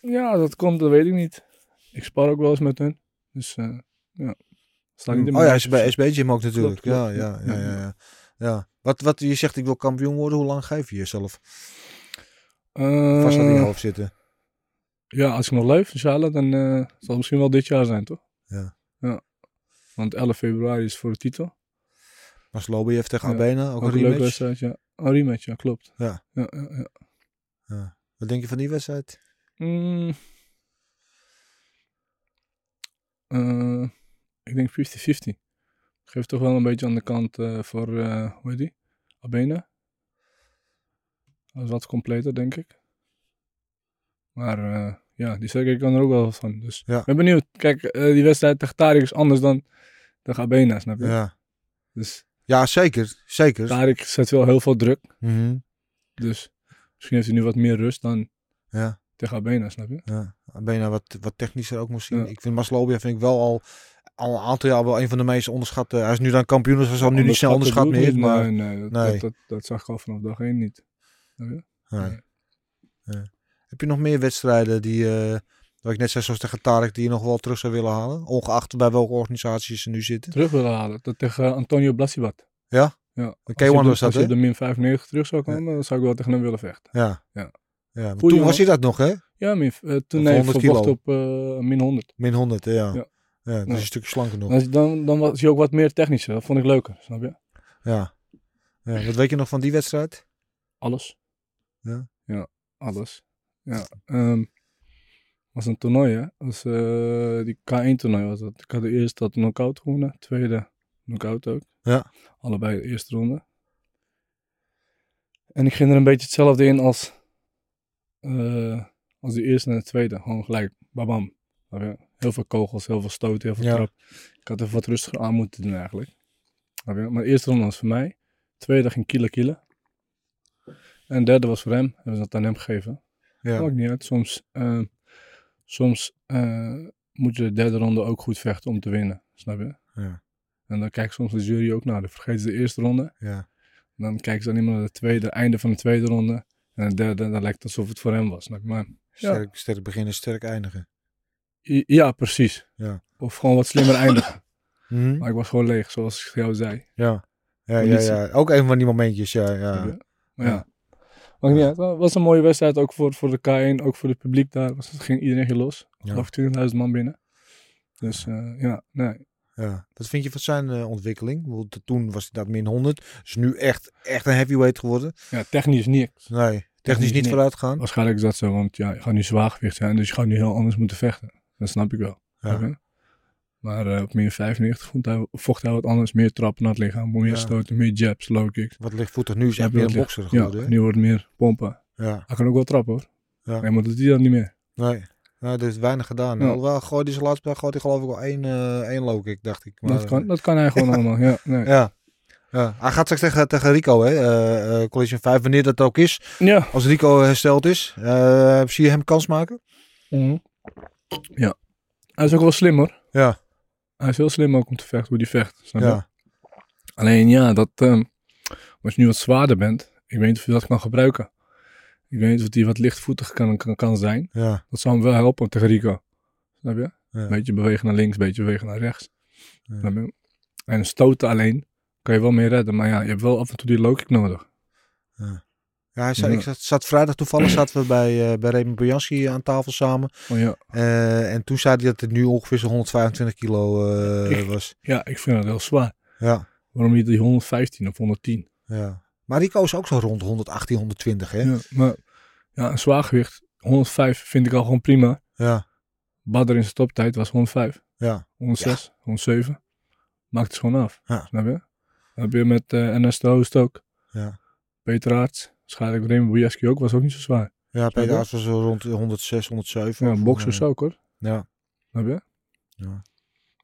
Ja, dat komt, dat weet ik niet. Ik spar ook wel eens met hun. Dus eh ja. Staat niet in Oh ja, hij is bij. SB Gym ook natuurlijk. Klopt, ja, klopt, ja, ja, ja. ja. Wat, wat je zegt, ik wil kampioen worden. Hoe lang geef je jezelf? Eh, Vast aan je hoofd zitten. Ja, als ik nog leef, inshallah, dan eh, zal het misschien wel dit jaar zijn, toch? Ja. Ja. Want 11 februari is voor de titel. Maar Slobi heeft tegen Abena ook, Ook een een leuke rematch. wedstrijd, ja. Een rematch, ja, klopt. Ja. Ja, ja. Wat denk je van die wedstrijd? Mm. Eh, ik denk 50-50. Ik geef toch wel een beetje aan de kant eh, voor, eh, hoe heet die? Abena. Dat is wat completer, denk ik. Maar ja, die zeg ik kan er ook wel wat van. Dus Ja. ik ben benieuwd. Kijk, die wedstrijd tegen Tarik is anders dan tegen Abena, snap je? Ja. Dus Ja, zeker. Zeker. Tarik zet wel heel veel druk. Mhm. Dus misschien heeft hij nu wat meer rust dan Ja. tegen Abena, snap je? Ja, Abena wat, wat technischer ook misschien. Ja. Ik vind Maslobia vind ik wel al, al een aantal jaar wel een van de meest onderschatte. Hij is nu dan kampioen, dus hij zal nu niet snel onderschat Onderschatten meer. ik Maar, niet. Nee, nee, dat, nee. Dat, dat, dat zag ik al vanaf dag één niet. Ja. Heb je nog meer wedstrijden die, eh wat ik net zei, zoals tegen Tarek, die je nog wel terug zou willen halen? Ongeacht bij welke organisaties ze nu zitten. Terug willen halen. Dat tegen Antonio Blasibat. Ja? Ja. De Als je K1 op de- was dat, Als je de min 95 terug zou komen, dan zou ik wel tegen hem willen vechten. Ja. Ja. ja toen was hij jongen. dat nog, hè? Ja, min, eh, toen 100 verwacht op eh, min 100. Min 100, hè, ja. Ja. Ja, dus een stukje slanker nog. Dan, dan, dan was hij ook wat meer technischer. Dat vond ik leuker, snap je? Ja. ja. Wat weet je nog van die wedstrijd? Alles. Ja? Ja, alles. Ja. ehm was een toernooi, hè? Was, eh, die K1 toernooi was dat. Ik had de eerste dat knockout gewonnen. Tweede knockout ook. Ja. Allebei de eerste ronde. En ik ging er een beetje hetzelfde in als, eh, als de eerste en de tweede. Gewoon gelijk, babam. Heel veel kogels, heel veel stoten, heel veel Ja. trap. Ik had even wat rustiger aan moeten doen eigenlijk. Maar de eerste ronde was voor mij. Tweede ging kilo kilo. En de derde was voor hem. Hebben ze dat aan hem gegeven. Ja. Maakt niet uit. Soms, eh, soms eh, moet je de derde ronde ook goed vechten om te winnen. Snap je? Ja. En dan kijkt soms de jury ook naar. Dan vergeten ze de eerste ronde. Ja. Dan kijken ze alleen maar naar de tweede, einde van de tweede ronde. En de derde, dan lijkt het alsof het voor hem was. Snap je? Maar, Ja. Sterk, beginnen, sterk eindigen. i- ja, precies. Ja. Of gewoon wat slimmer [coughs] eindigen. Mhm. Maar ik was gewoon leeg, zoals ik jou zei. Ja. Ja, ja, ja. Ook een van die momentjes, ja. Ja. Maar Ja. Ja. Maakt niet uit. Het was een mooie wedstrijd, ook voor, voor de K1, ook voor het publiek daar. Was, het ging iedereen ging los. Ja. geloof 20.000 man binnen. Dus eh, ja, nee. Ja. Wat vind je van zijn eh, ontwikkeling? Want toen was hij dat min 100. Is nu echt, echt een heavyweight geworden. Ja, technisch niks. Nee, technisch Technisch niet vooruit gaan. Waarschijnlijk is dat zo, want ja, je gaat nu zwaargewicht zijn, dus je gaat nu heel anders moeten vechten. Dat snap ik wel. Ja. Maar eh, op min 95 vond hij, vocht hij wat anders, meer trappen naar het lichaam, meer Ja. stoten, meer jabs, low kicks. Wat lichtvoetig. Nu is Ja, echt meer bokser Ja, geworden. hè? nu wordt meer pompen. Ja. Hij kan ook wel trappen hoor. Ja. Nee, maar dat doet hij dan niet meer. Nee. Er is weinig gedaan. Ja. Alhoewel, gooit hij zijn laatste dag gooit hij geloof ik wel één, eh één low kick, dacht ik. Maar, dat, kan, dat kan hij gewoon [laughs] allemaal. Ja, nee. Ja. ja. Hij gaat straks tegen, tegen Rico, hè? eh eh, Collision 5, wanneer dat ook is. ja. Als Rico hersteld is, eh, zie je hem kans maken? Mhm. Ja. Hij is ook wel slim hoor. Ja. Hij is heel slim ook om te vechten, hoe hij vecht. Snap je? Ja. Alleen ja, dat, ehm, als je nu wat zwaarder bent, ik weet niet of je dat kan gebruiken. Ik weet niet of hij wat lichtvoetig kan, kan, kan zijn. Ja. Dat zou hem wel helpen tegen Rico. Snap je? Ja. Een beetje bewegen naar links, een beetje bewegen naar rechts. Ja. En stoten alleen kan je wel mee redden. Maar ja, je hebt wel af en toe die low kick nodig. Ja, hij Ja. ik zat, zat vrijdag toevallig zaten we bij, uh, bij Raymond Bojanski aan tafel samen. Oh, ja. Uh, en toen zei hij dat het nu ongeveer zo'n 125 kilo uh, Ik- was. ja, ik vind dat heel zwaar. Ja, Waarom niet die 115 of 110? ja. Maar Rico is ook zo rond 118, 120 hè? Ja, maar ja, een zwaargewicht, 105 vind ik al gewoon prima. Ja, Badr in zijn toptijd was 105, ja, 106, 107. Maakt het gewoon af. Ja. Snap je? Dan heb je met uh, NS de Host ook. ja. Peter Aerts. Waarschijnlijk Raymond Bojaski ook. Was ook niet zo zwaar. Ja? Aerts was zo rond 106, 107. Ja, boxers eh, ook hoor. Ja, Snap je? Ja.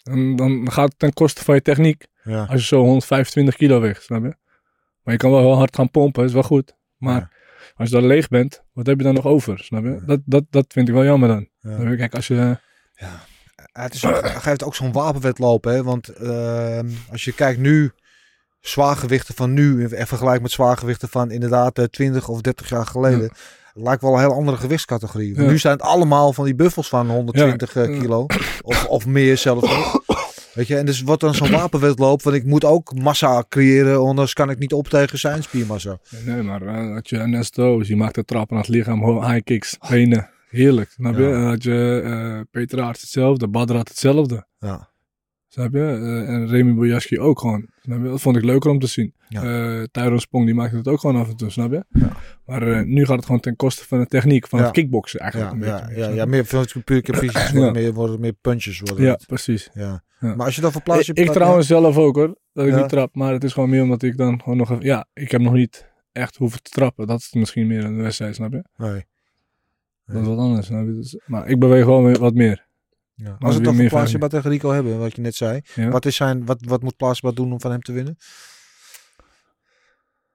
En dan gaat het ten koste van je techniek. ja. Als je zo 125 kilo weegt. Snap je? Maar je kan wel heel hard gaan pompen. is wel goed. Maar Ja. als je dan leeg bent. Wat heb je dan nog over? Snap je? Ja. Dat, dat, dat vind ik wel jammer dan. Ja. Je? Kijk, als je... Het is ook, hij geeft ook zo'n wapenwedloop, hè? Want ehm, als je kijkt nu, zwaargewichten van nu en vergelijk met zwaargewichten van inderdaad eh, 20 of 30 jaar geleden. Ja. Lijkt wel een heel andere gewichtscategorie. Want Ja. Nu zijn het allemaal van die buffels van 120 eh, Ja. kilo. Of, of meer zelfs nog. Weet je, en dus wordt dan zo'n wapenwedloop van ik moet ook massa creëren, anders kan ik niet op tegen zijn spiermassa. Nee, maar had je Ernesto's, die maakte trappen naar het lichaam, high kicks, benen. Heerlijk, snap je? Had je eh, Peter Aerts hetzelfde, Badr had hetzelfde. Ja. Snap je? Eh, en Remy Bojaski ook gewoon. Snap je? Dat vond ik leuker om te zien. Ja. Eh Tyrone Spong die maakte het ook gewoon af en toe, snap je? Ja. Maar eh, nu gaat het gewoon ten koste van de techniek, van Ja. het kickboksen eigenlijk. Ja, een ja, beetje meer, ja, ja, meer veel puur fysisch [coughs] worden, Ja. meer, worden meer punches worden. ja, het. precies. Ja. Maar als je dan verplaatst... Ik, ik trouwens zelf ook hoor, dat ik niet trap. Maar het is gewoon meer omdat ik dan gewoon nog... even- Ja, ik heb nog niet echt hoeven te trappen. Dat is misschien meer een wedstrijd, snap je? Nee. Dat is wat anders, snap je? Dus- maar ik beweeg wel weer wat meer. Ja. Als we het Plaatsje tegen Rico hebben, wat je net zei. Ja. Wat, is zijn, wat, wat moet Plaatsje doen om van hem te winnen?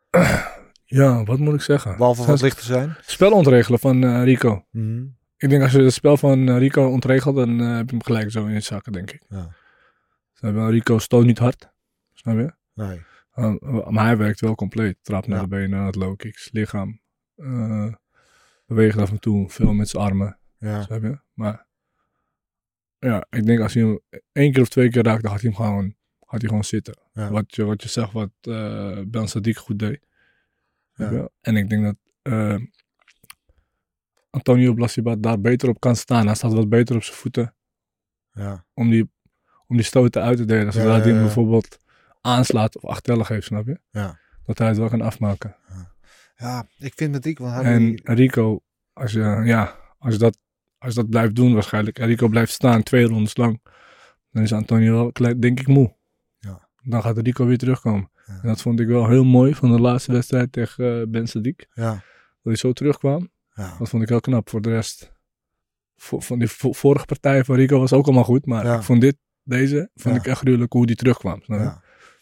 [clears throat] Ja, wat moet ik zeggen? Behalve wat lichter zijn. Spel ontregelen van eh, Rico. Mhm. Ik denk als je het spel van eh, Rico ontregelt, dan eh, heb je hem gelijk zo in je zakken, denk ik. Ja. Snap je? Rico stoot niet hard. Snap je? Nee. Uh, maar hij werkt wel compleet. Trap naar Ja. de benen, naar het low kicks, lichaam. eh beweegt af en toe, veel met zijn armen. Ja. Snap je? Maar ja, ik denk als hij hem één keer of twee keer raakt, dan gaat hij hem gewoon, gaat hij gewoon zitten. Ja. Wat, je, wat je zegt, wat eh Ben Sadiq goed deed. Ja. En ik denk dat eh, Antonio Blasibat daar beter op kan staan. Hij staat wat beter op zijn voeten Ja. om die, om die stoten uit te delen. Zodat hij hem bijvoorbeeld aanslaat of achterlijk heeft, snap je? Ja. Dat hij het wel kan afmaken. ja, ik vind met Rico... En Rico, als je, ja, als je, dat, als dat blijft doen waarschijnlijk, en Rico blijft staan twee rondes lang, dan is Antonio wel, klein- denk ik, moe. Ja. Dan gaat Rico weer terugkomen. Ja. En dat vond ik wel heel mooi van de laatste wedstrijd tegen eh, Ben Sadiq. Ja. Dat hij zo terugkwam. Ja. Dat vond ik heel knap. Voor de rest, voor, van die vo- vorige partij van Rico was ook allemaal goed. Maar Ja. ik vond dit, deze, vond ik echt gruwelijk hoe die terugkwam. Ja.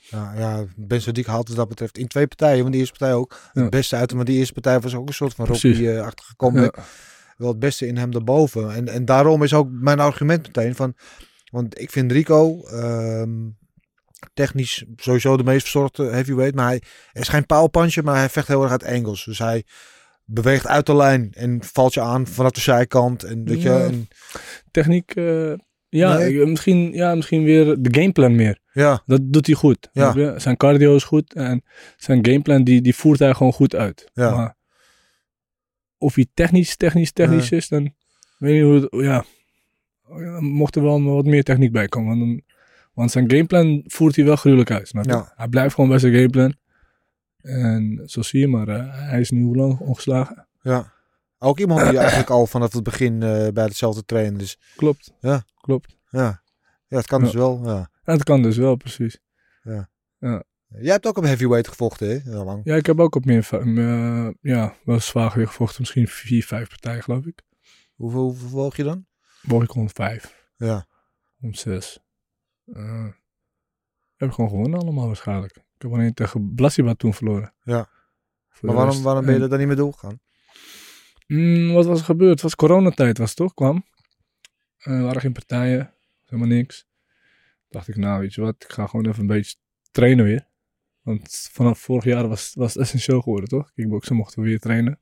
Ja, ja, Ben Sadiq haalt wat dat betreft in twee partijen, want die eerste partij ook het beste uit. Maar die eerste partij was ook een soort van. Rocky-achtige comeback. Wel het beste in hem daarboven. En, en daarom is ook mijn argument meteen van... Want ik vind Rico ehm, technisch sowieso de meest verzorgde heavyweight. Maar hij, is geen powerpuncher, maar hij vecht heel erg uit angles. Dus hij beweegt uit de lijn en valt je aan vanaf de zijkant. En, weet je, en, Techniek, eh, ja, Nee. misschien, ja, misschien weer de gameplan meer. ja, Dat doet hij goed. Ja. Zijn cardio is goed en zijn gameplan die, die voert hij gewoon goed uit. Ja. Maar of hij technisch, technisch, technisch is, dan weet niet hoe het, ja. Dan mocht er wel wat meer techniek bij komen. Want, dan- want zijn gameplan voert hij wel gruwelijk uit. Je? Ja. Hij blijft gewoon bij zijn gameplan. En zo zie je maar, eh, hij is nu hoe lang ongeslagen? ja. Ook iemand die eigenlijk al vanaf het begin eh, bij hetzelfde trainen. Dus Klopt. Ja. Klopt. ja, ja het kan Ja. dus wel. Ja. Dat kan dus wel, precies. Jij hebt ook op heavyweight gevochten, hè? Heel lang. Ja, ik heb ook op meer, meer, ja, wel zwaar weer gevochten. Misschien vier, vijf partijen, geloof ik. Hoeveel, hoeveel woog je dan? Woog ik rond vijf, Ja. rond zes. Eh, heb ik gewoon gewonnen allemaal waarschijnlijk. Ik heb alleen tegen Blasiba toen verloren. Ja. Voor Maar waarom, waarom ben je en- er dan niet meer doorgegaan? Mm, wat was er gebeurd? Het was coronatijd, was het toch? Kwam. Eh, er waren geen partijen, helemaal niks. Dacht ik, nou weet je wat, ik ga gewoon even een beetje trainen weer. Want vanaf vorig jaar was, was het essentieel geworden, toch? Kickboksen mochten we weer trainen.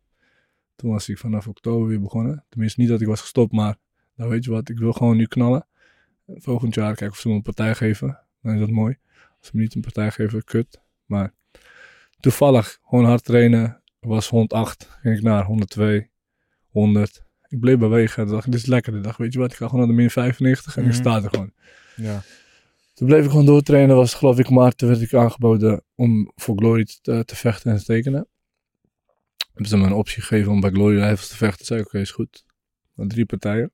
Toen was ik vanaf oktober weer begonnen. Tenminste, niet dat ik was gestopt, maar nou weet je wat, ik wil gewoon nu knallen. Volgend jaar kijken of ze me een partij geven. Dan is dat mooi. Als ze me niet een partij geven, kut. Maar toevallig gewoon hard trainen. Was 108, ging ik naar 102, 100. Ik bleef bewegen. Dacht, dit is lekker. Ik dacht, weet je wat, ik ga gewoon naar de min 95 en ik Mhm. sta er gewoon. Ja. Toen bleef ik gewoon doortrainen. Was geloof ik maart. Toen werd ik aangeboden om voor Glory te, te vechten en te tekenen. Hebben ze me een optie gegeven om bij Glory Rivals te vechten. Zei ik, oké, is goed. Dan drie partijen.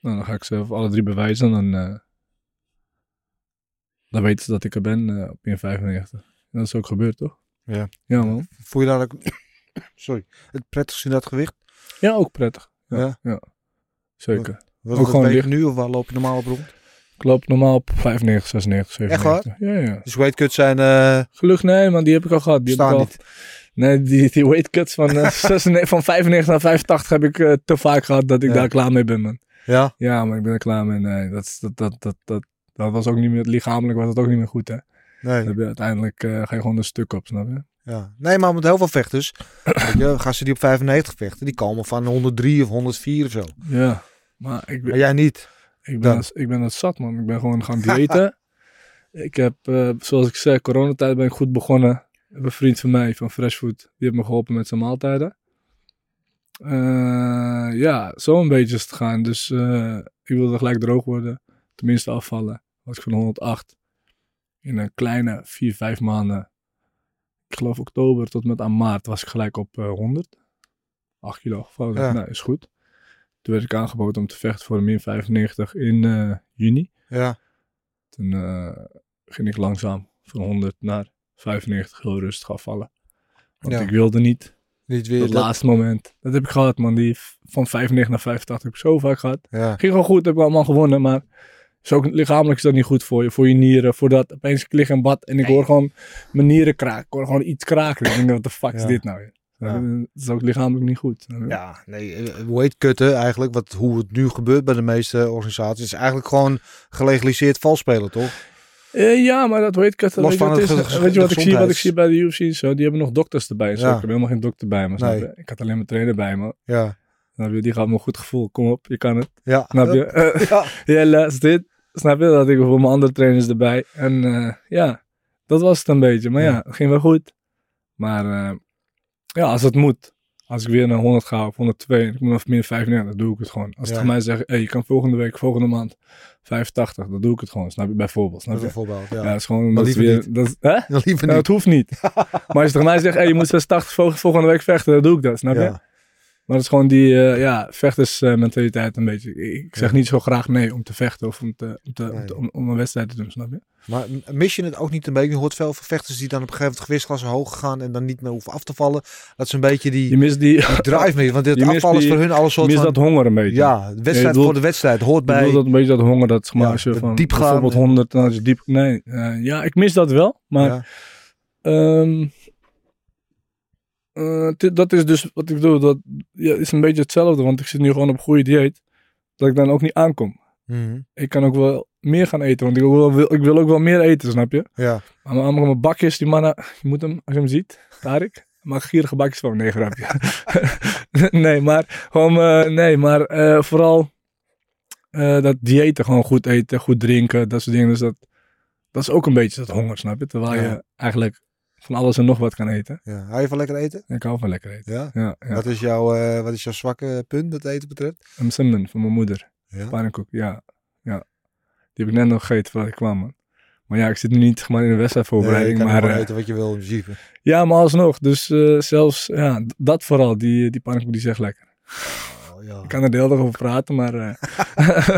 Nou, dan ga ik zelf alle drie bewijzen. En dan, eh, dan weten ze dat ik er ben eh, op 1,95. En dat is ook gebeurd, toch? Ja. Ja, man. Voel je daar ook... [coughs] Sorry. Het prettigst in dat gewicht? Ja, ook prettig. Ja, Ja. ja. Zeker. Was Ook het gewoon licht. nu of waar loop je normaal op rond? Ik loop normaal op 95, 96, 97. Echt Ja, ja. Dus weightcuts zijn... eh Gelukkig, nee, man, die heb ik al gehad. Die heb ik staan al, niet. Nee, die, die weight cuts van, eh, [laughs] 96 van 95 naar 85 heb ik eh, te vaak gehad dat ik Ja. daar klaar mee ben, man. Ja? Ja, maar ik ben er klaar mee. Nee, dat, dat, dat, dat, dat, dat was ook niet meer, lichamelijk was dat ook niet meer goed, hè. Nee. Dan heb je uiteindelijk ga je gewoon een stuk op, snap je? Ja. Nee, maar met heel veel vechters. [clears throat] weet je, gasten die op 95 vechten, die komen van 103 of 104 of zo. Ja. Maar ik, ben- Maar jij niet. Ik, ben, dat- ik ben dat zat, man. Ik ben gewoon gaan diëten. [laughs] ik heb, eh, zoals ik zei, coronatijd ben ik goed begonnen. Ik heb een vriend van mij van Fresh Food, die heeft me geholpen met zijn maaltijden. Eh, ja, zo een beetje is het gaan. Dus eh, ik wilde gelijk droog worden. Tenminste afvallen. Was ik van 108. In een kleine 4, 5 maanden. Ik geloof oktober tot met aan maart was ik gelijk op eh, 100. 8 kilo gevallen. Ja. Nou, is goed. Toen werd ik aangeboden om te vechten voor een min 95 in eh, juni. Ja. Toen eh, ging ik langzaam van 100 naar 95 heel rustig afvallen. Want Ja. ik wilde niet. Niet weer. Dat dat- laatste moment. Dat heb ik gehad, man. Die van 95 naar 85 heb ik zo vaak gehad. Ja. Ging gewoon goed, heb ik allemaal gewonnen. Maar is ook, lichamelijk is dat niet goed voor je. Voor je nieren. Voor dat opeens ik lig in bad en ik hoor gewoon mijn nieren kraken. Ik hoor gewoon iets kraken. Ik denk, wat de fuck is dit nou? Ja. Dat is ook lichamelijk niet goed. Ja, nee, eh, hoe heet kutten eigenlijk? Wat, hoe het nu gebeurt bij de meeste organisaties. is eigenlijk gewoon gelegaliseerd valspelen, toch? Eh, ja, maar dat weet ik. Het, Los weet, van het is, weet je wat ik zie, wat ik zie bij de UFC? en Zo, die hebben nog dokters erbij. Zo. Ja. Ik heb helemaal geen dokter bij me. Nee. Ik had alleen mijn trainer bij me. Ja. Snap je? Die gaat me een goed gevoel. Kom op, je kan het. Ja. Snap je? Eh, [laughs] Ja. laatst dit. Snap je? Dat ik voor mijn andere trainers erbij. En eh, ja, dat was het een beetje. Maar ja, Ja. het ging wel goed. Maar eh, ja, als het moet. Als ik weer naar 100 ga of 102 en ik moet nog meer 95, dan doe ik het gewoon. Als Ja. tegen mij zeggen, hey, je kan volgende week, volgende maand 85, dan doe ik het gewoon. Snap je? Bijvoorbeeld. Snap je? Bijvoorbeeld, ja. Ja, dat is gewoon het. Dat, hè? Het hoeft niet. [laughs] maar als je tegen mij zegt, hey, je moet 86 vol- volgende week vechten, dan doe ik dat, snap je? Ja. Maar het is gewoon die eh, ja, vechtersmentaliteit een beetje. Ik, zeg Ja. niet zo graag nee om te vechten of om, te, om, te, om, Nee. te- om, om een wedstrijd te doen, snap je? Maar mis je het ook niet een beetje? Je hoort veel vechters die dan op een gegeven moment gewichtsklassen hoog gaan en dan niet meer hoeven af te vallen. Dat is een beetje die, Je mist die... die drive mee. Want [laughs] mist afvallen is voor hun alles Je soort mist van... dat honger een beetje. ja, wedstrijd voor de wedstrijd hoort Ik bij... bedoel dat een beetje dat honger, dat zeg maar Ja, als je van diep gaan bijvoorbeeld en- 100, dan als je diep... Nee, eh, ja, ik mis dat wel, maar... Ja. Ehm, eh, dit- dat is dus wat ik doe. Dat ja, is een beetje hetzelfde, want ik zit nu gewoon op goede dieet. Dat ik dan ook niet aankom. Mhm. Ik kan ook wel meer gaan eten, want ik wil, ik wil ook wel meer eten, snap je? Ja. Maar allemaal mijn bakjes, die mannen, je moet hem, als je hem ziet, Tarik, maak gierige bakjes van. Nee, grapje. [laughs] nee, maar gewoon, eh, nee, maar eh, vooral eh, dat diëten, gewoon goed eten, goed drinken, dat soort dingen. Dus dat, dat is ook een beetje dat honger, snap je? Terwijl Ja. je eigenlijk van alles en nog wat kan eten. ja. Hou je van lekker eten? Ik hou van lekker eten. Ja. Ja, ja. Wat, is jouw, wat is jouw zwakke punt wat eten betreft? Een simmen van mijn moeder. Ja. Pannenkoek, ja. ja. Die heb ik net nog gegeten voordat ik kwam, man. Maar ja, ik zit nu niet zeg maar, in de Nee, je wedstrijdvoorbereiding. kan maar, eh, eten wat je wil in principe. Ja, maar alsnog. Dus eh, zelfs, ja, dat vooral, die, die pannenkoek die echt lekker. Oh, ja. Ik kan er de hele dag over praten, maar eh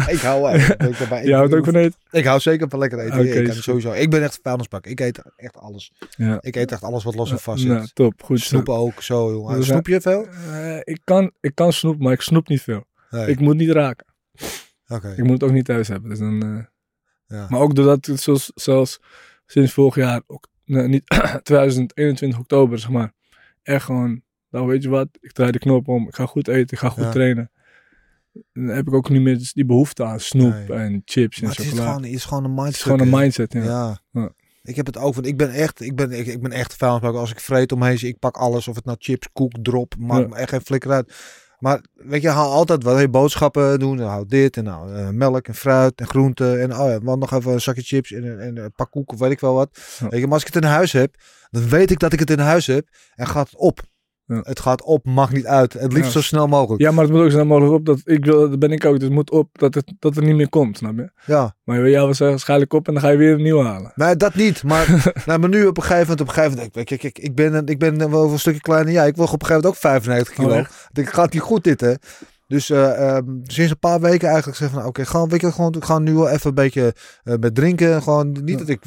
[laughs] ik hou ik, daarbij- [laughs] je houdt ook van eten. Ik hou zeker van lekker eten. Ik, kan sowieso. ik ben echt vuilnisbak. Ik eet echt alles. Ja. Ik eet echt alles wat los en vast zit. Nou, top, goed. zo. Snoepen ook, zo jongen. Snoep je veel? Ik, kan, ik kan snoep, maar ik snoep niet veel. Nee. Ik moet niet raken. Ik moet het ook niet thuis hebben. Dus dan, eh, Ja. Maar ook doordat het zoals, zelfs sinds vorig jaar, ok- nee, niet [clears throat] 2021 oktober, zeg maar, echt gewoon, nou weet je wat, ik draai de knop om, ik ga goed eten, ik ga goed Ja. trainen. Dan heb ik ook niet meer die behoefte aan snoep Nee. en chips Maar en het is chocola. gewoon, is gewoon een mindset. het is gewoon een mindset, ja. Ja. Ja. Ik heb het ook, want ik ben echt, ik ben, ik, ik ben echt vuilnisbak. Als ik vreet omheen ik pak alles. Of het nou chips, koek, drop, maakt me echt geen flikker uit. Maar weet je, haal altijd wat. Hey, boodschappen doen, dan hou dit en nou melk en fruit en groenten. En oh ja, want nog even een zakje chips en, een- en een pak koek of weet ik wel wat. Ja. Weet je, maar als ik het in huis heb, dan weet ik dat ik het in huis heb. En gaat het op. Ja. Het gaat op, mag niet uit. Het liefst Ja. zo snel mogelijk. Ja, maar het moet ook zo snel mogelijk op. Dat, ik wil, dat ben ik ook. Dus het moet op dat het, dat het niet meer komt, snap je? Ja. Maar bij jou was waarschijnlijk op en dan ga je weer een nieuw halen. Nee, dat niet. Maar, [laughs] nou, maar nu op een gegeven moment, op een gegeven moment, kijk, kijk, ik ben, ik ben wel een stukje kleiner. Ja, ik woog op een gegeven moment ook 95 kilo. Oh, ik denk, gaat niet goed dit, hè? Dus eh, ehm, sinds een paar weken eigenlijk zeg van, oké, gewoon, weet je, gewoon, ik ga nu wel even een beetje eh, met drinken. Gewoon, niet dat ik,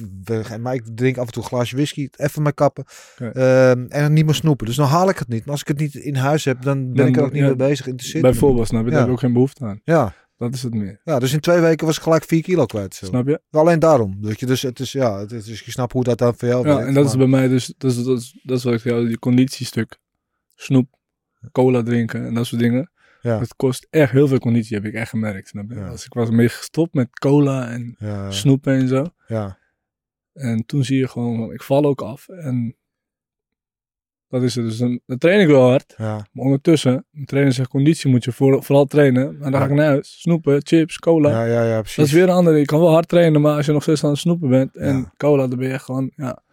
maar ik drink af en toe een glaasje whisky, even mijn kappen. Ehm, en dan niet meer snoepen. Dus dan haal ik het niet. Maar als ik het niet in huis heb, dan ben Dan- ik er ook niet ja, mee bezig. Interesseert. Bijvoorbeeld, snap je? Daar Ja. heb ik ook geen behoefte aan. Ja, Dat is het meer. ja, dus in twee weken was ik gelijk 4 kilo kwijt. Zo. Snap je? Alleen daarom. Dat je, dus het is, ja, het is, dus je snapt hoe dat dan voor jou Ja, werkt, en dat is bij mij dus, dat is, dat is, dat is wat ik jou, die conditiestuk. Snoep, cola drinken en dat soort dingen. Ja. Het kost echt heel veel conditie, heb ik echt gemerkt. Snap je? Ja. Als ik was mee gestopt met cola en Ja, snoepen en zo. ja. En toen zie je gewoon, ik val ook af. En dat is het. Dus dan, dan train ik wel hard. Ja. Maar ondertussen, mijn trainer zegt conditie moet je voor, vooral trainen. Maar dan ga ik naar huis. Snoepen, chips, cola. Ja, ja, ja, precies. Dat is weer een andere. Je kan wel hard trainen, maar als je nog steeds aan het snoepen bent en cola, dan ben je echt gewoon ja,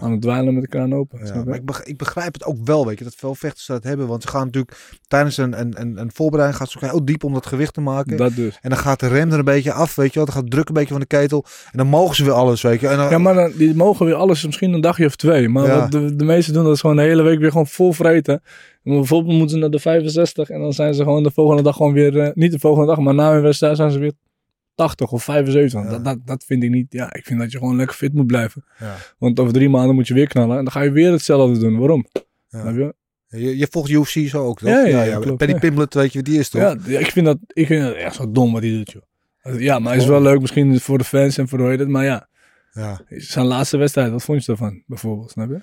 aan het dweilen met de kraan open. Ja, maar ik, beg- ik begrijp het ook wel, weet je, dat veel vechters dat hebben. Want ze gaan natuurlijk tijdens een, een, een, een voorbereiding gaat ze ook heel diep om dat gewicht te maken. dat dus. En dan gaat de rem er een beetje af, weet je wel. Dan gaat druk een beetje van de ketel. En dan mogen ze weer alles, weet je. En dan, Ja, maar dan, die mogen weer alles, misschien een dagje of twee. Maar Ja. wat de, de meesten doen dat is gewoon de hele week weer gewoon vol vreten. En bijvoorbeeld moeten ze naar de 65 en dan zijn ze gewoon de volgende dag gewoon weer, eh, niet de volgende dag, maar na een wedstrijd zijn ze weer 80 of 75. Ja. Dat, dat, dat vind ik niet, ja, ik vind dat je gewoon lekker fit moet blijven. Ja. Want over drie maanden moet je weer knallen en dan ga je weer hetzelfde doen. Waarom? Ja. Je? Je, je volgt UFC zo ook, toch? Ja, ja, ja, klopt, Penny ja. Pimblett, weet je die is, toch? Ja, ik vind dat, ik vind dat echt zo dom wat hij doet, joh. Ja, maar is wel leuk misschien voor de fans en voor hoe heet het, maar ja, Ja. zijn laatste wedstrijd, wat vond je ervan, bijvoorbeeld, snap je?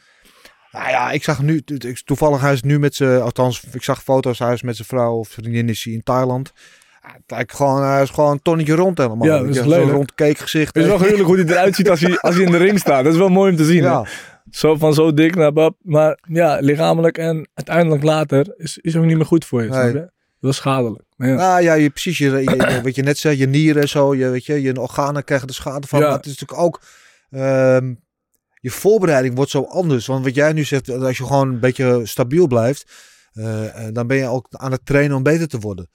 Nou ja, ik zag nu, toevallig hij is nu met zijn, althans, ik zag foto's, hij is met zijn vrouw of vriendin is hij in Thailand. Het lijkt gewoon, hij is gewoon een tonnetje rond helemaal. Ja, dat is lelijk. Zo'n rond cakegezicht. Het is wel gruwelijk hoe hij eruit ziet als hij, als hij in de ring staat. Dat is wel mooi om te zien. Ja, Zo van zo dik naar bab. Maar ja, lichamelijk en uiteindelijk later is, is ook niet meer goed voor je. Nee. Snap je? Dat is schadelijk. Ja. nou ja, je, precies, je, wat je net zei, je nieren en zo, je, weet je, je organen krijgen er schade van. Ja. Maar het is natuurlijk ook, ehm, je voorbereiding wordt zo anders. Want wat jij nu zegt, als je gewoon een beetje stabiel blijft, eh, eh, dan ben je ook aan het trainen om beter te worden.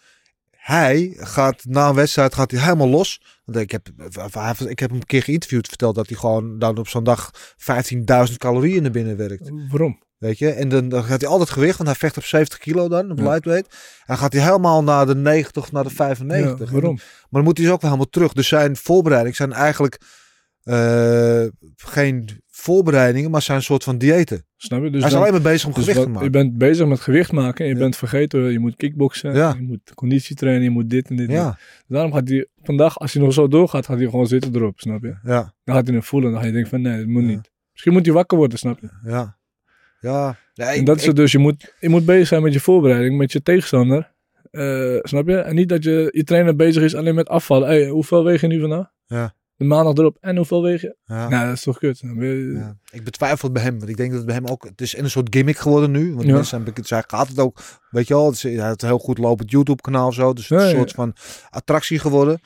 Hij gaat na een wedstrijd gaat hij helemaal los. Want ik heb, ik heb hem een keer geïnterviewd, verteld dat hij gewoon dan op zo'n dag 15.000 calorieën naar binnen werkt. Waarom? Weet je, en dan, dan gaat hij altijd gewicht, want hij vecht op 70 kilo dan, op Ja. lightweight. En gaat hij helemaal naar de 90 of naar de 95. Ja, waarom? Maar dan moet hij dus ook wel helemaal terug. Dus zijn voorbereidingen zijn eigenlijk eh, geen voorbereidingen, maar zijn een soort van diëten. Snap je? Dus hij is dan- alleen maar bezig om dus gewicht wat- te je maken. bent bezig met gewicht maken en je Ja. bent vergeten, je moet kickboksen, Ja. je moet conditie trainen, je moet dit en dit. Ja, dit. Daarom gaat hij vandaag, als hij nog zo doorgaat, gaat hij gewoon zitten erop, snap je? ja, Dan gaat hij het voelen en dan ga je denken van nee, dat moet niet. Misschien moet hij wakker worden, snap je? ja. Ja, ja En ik- dat is het dus, je moet, je moet bezig zijn met je voorbereiding, met je tegenstander. Eh, snap je? En niet dat je, je trainer bezig is alleen met afvallen. Hey, hoeveel weeg je nu vandaag? Ja. De maandag erop. En hoeveel weeg je? ja. Nou, dat is toch kut. Je- Ja. Ik betwijfel het bij hem, want ik denk dat het bij hem ook, het is een soort gimmick geworden nu. Want Ja. mensen zijn zij gaat het ook, weet je wel, het is, hij een heel goed lopend YouTube kanaal of zo, dus het is een soort van attractie geworden.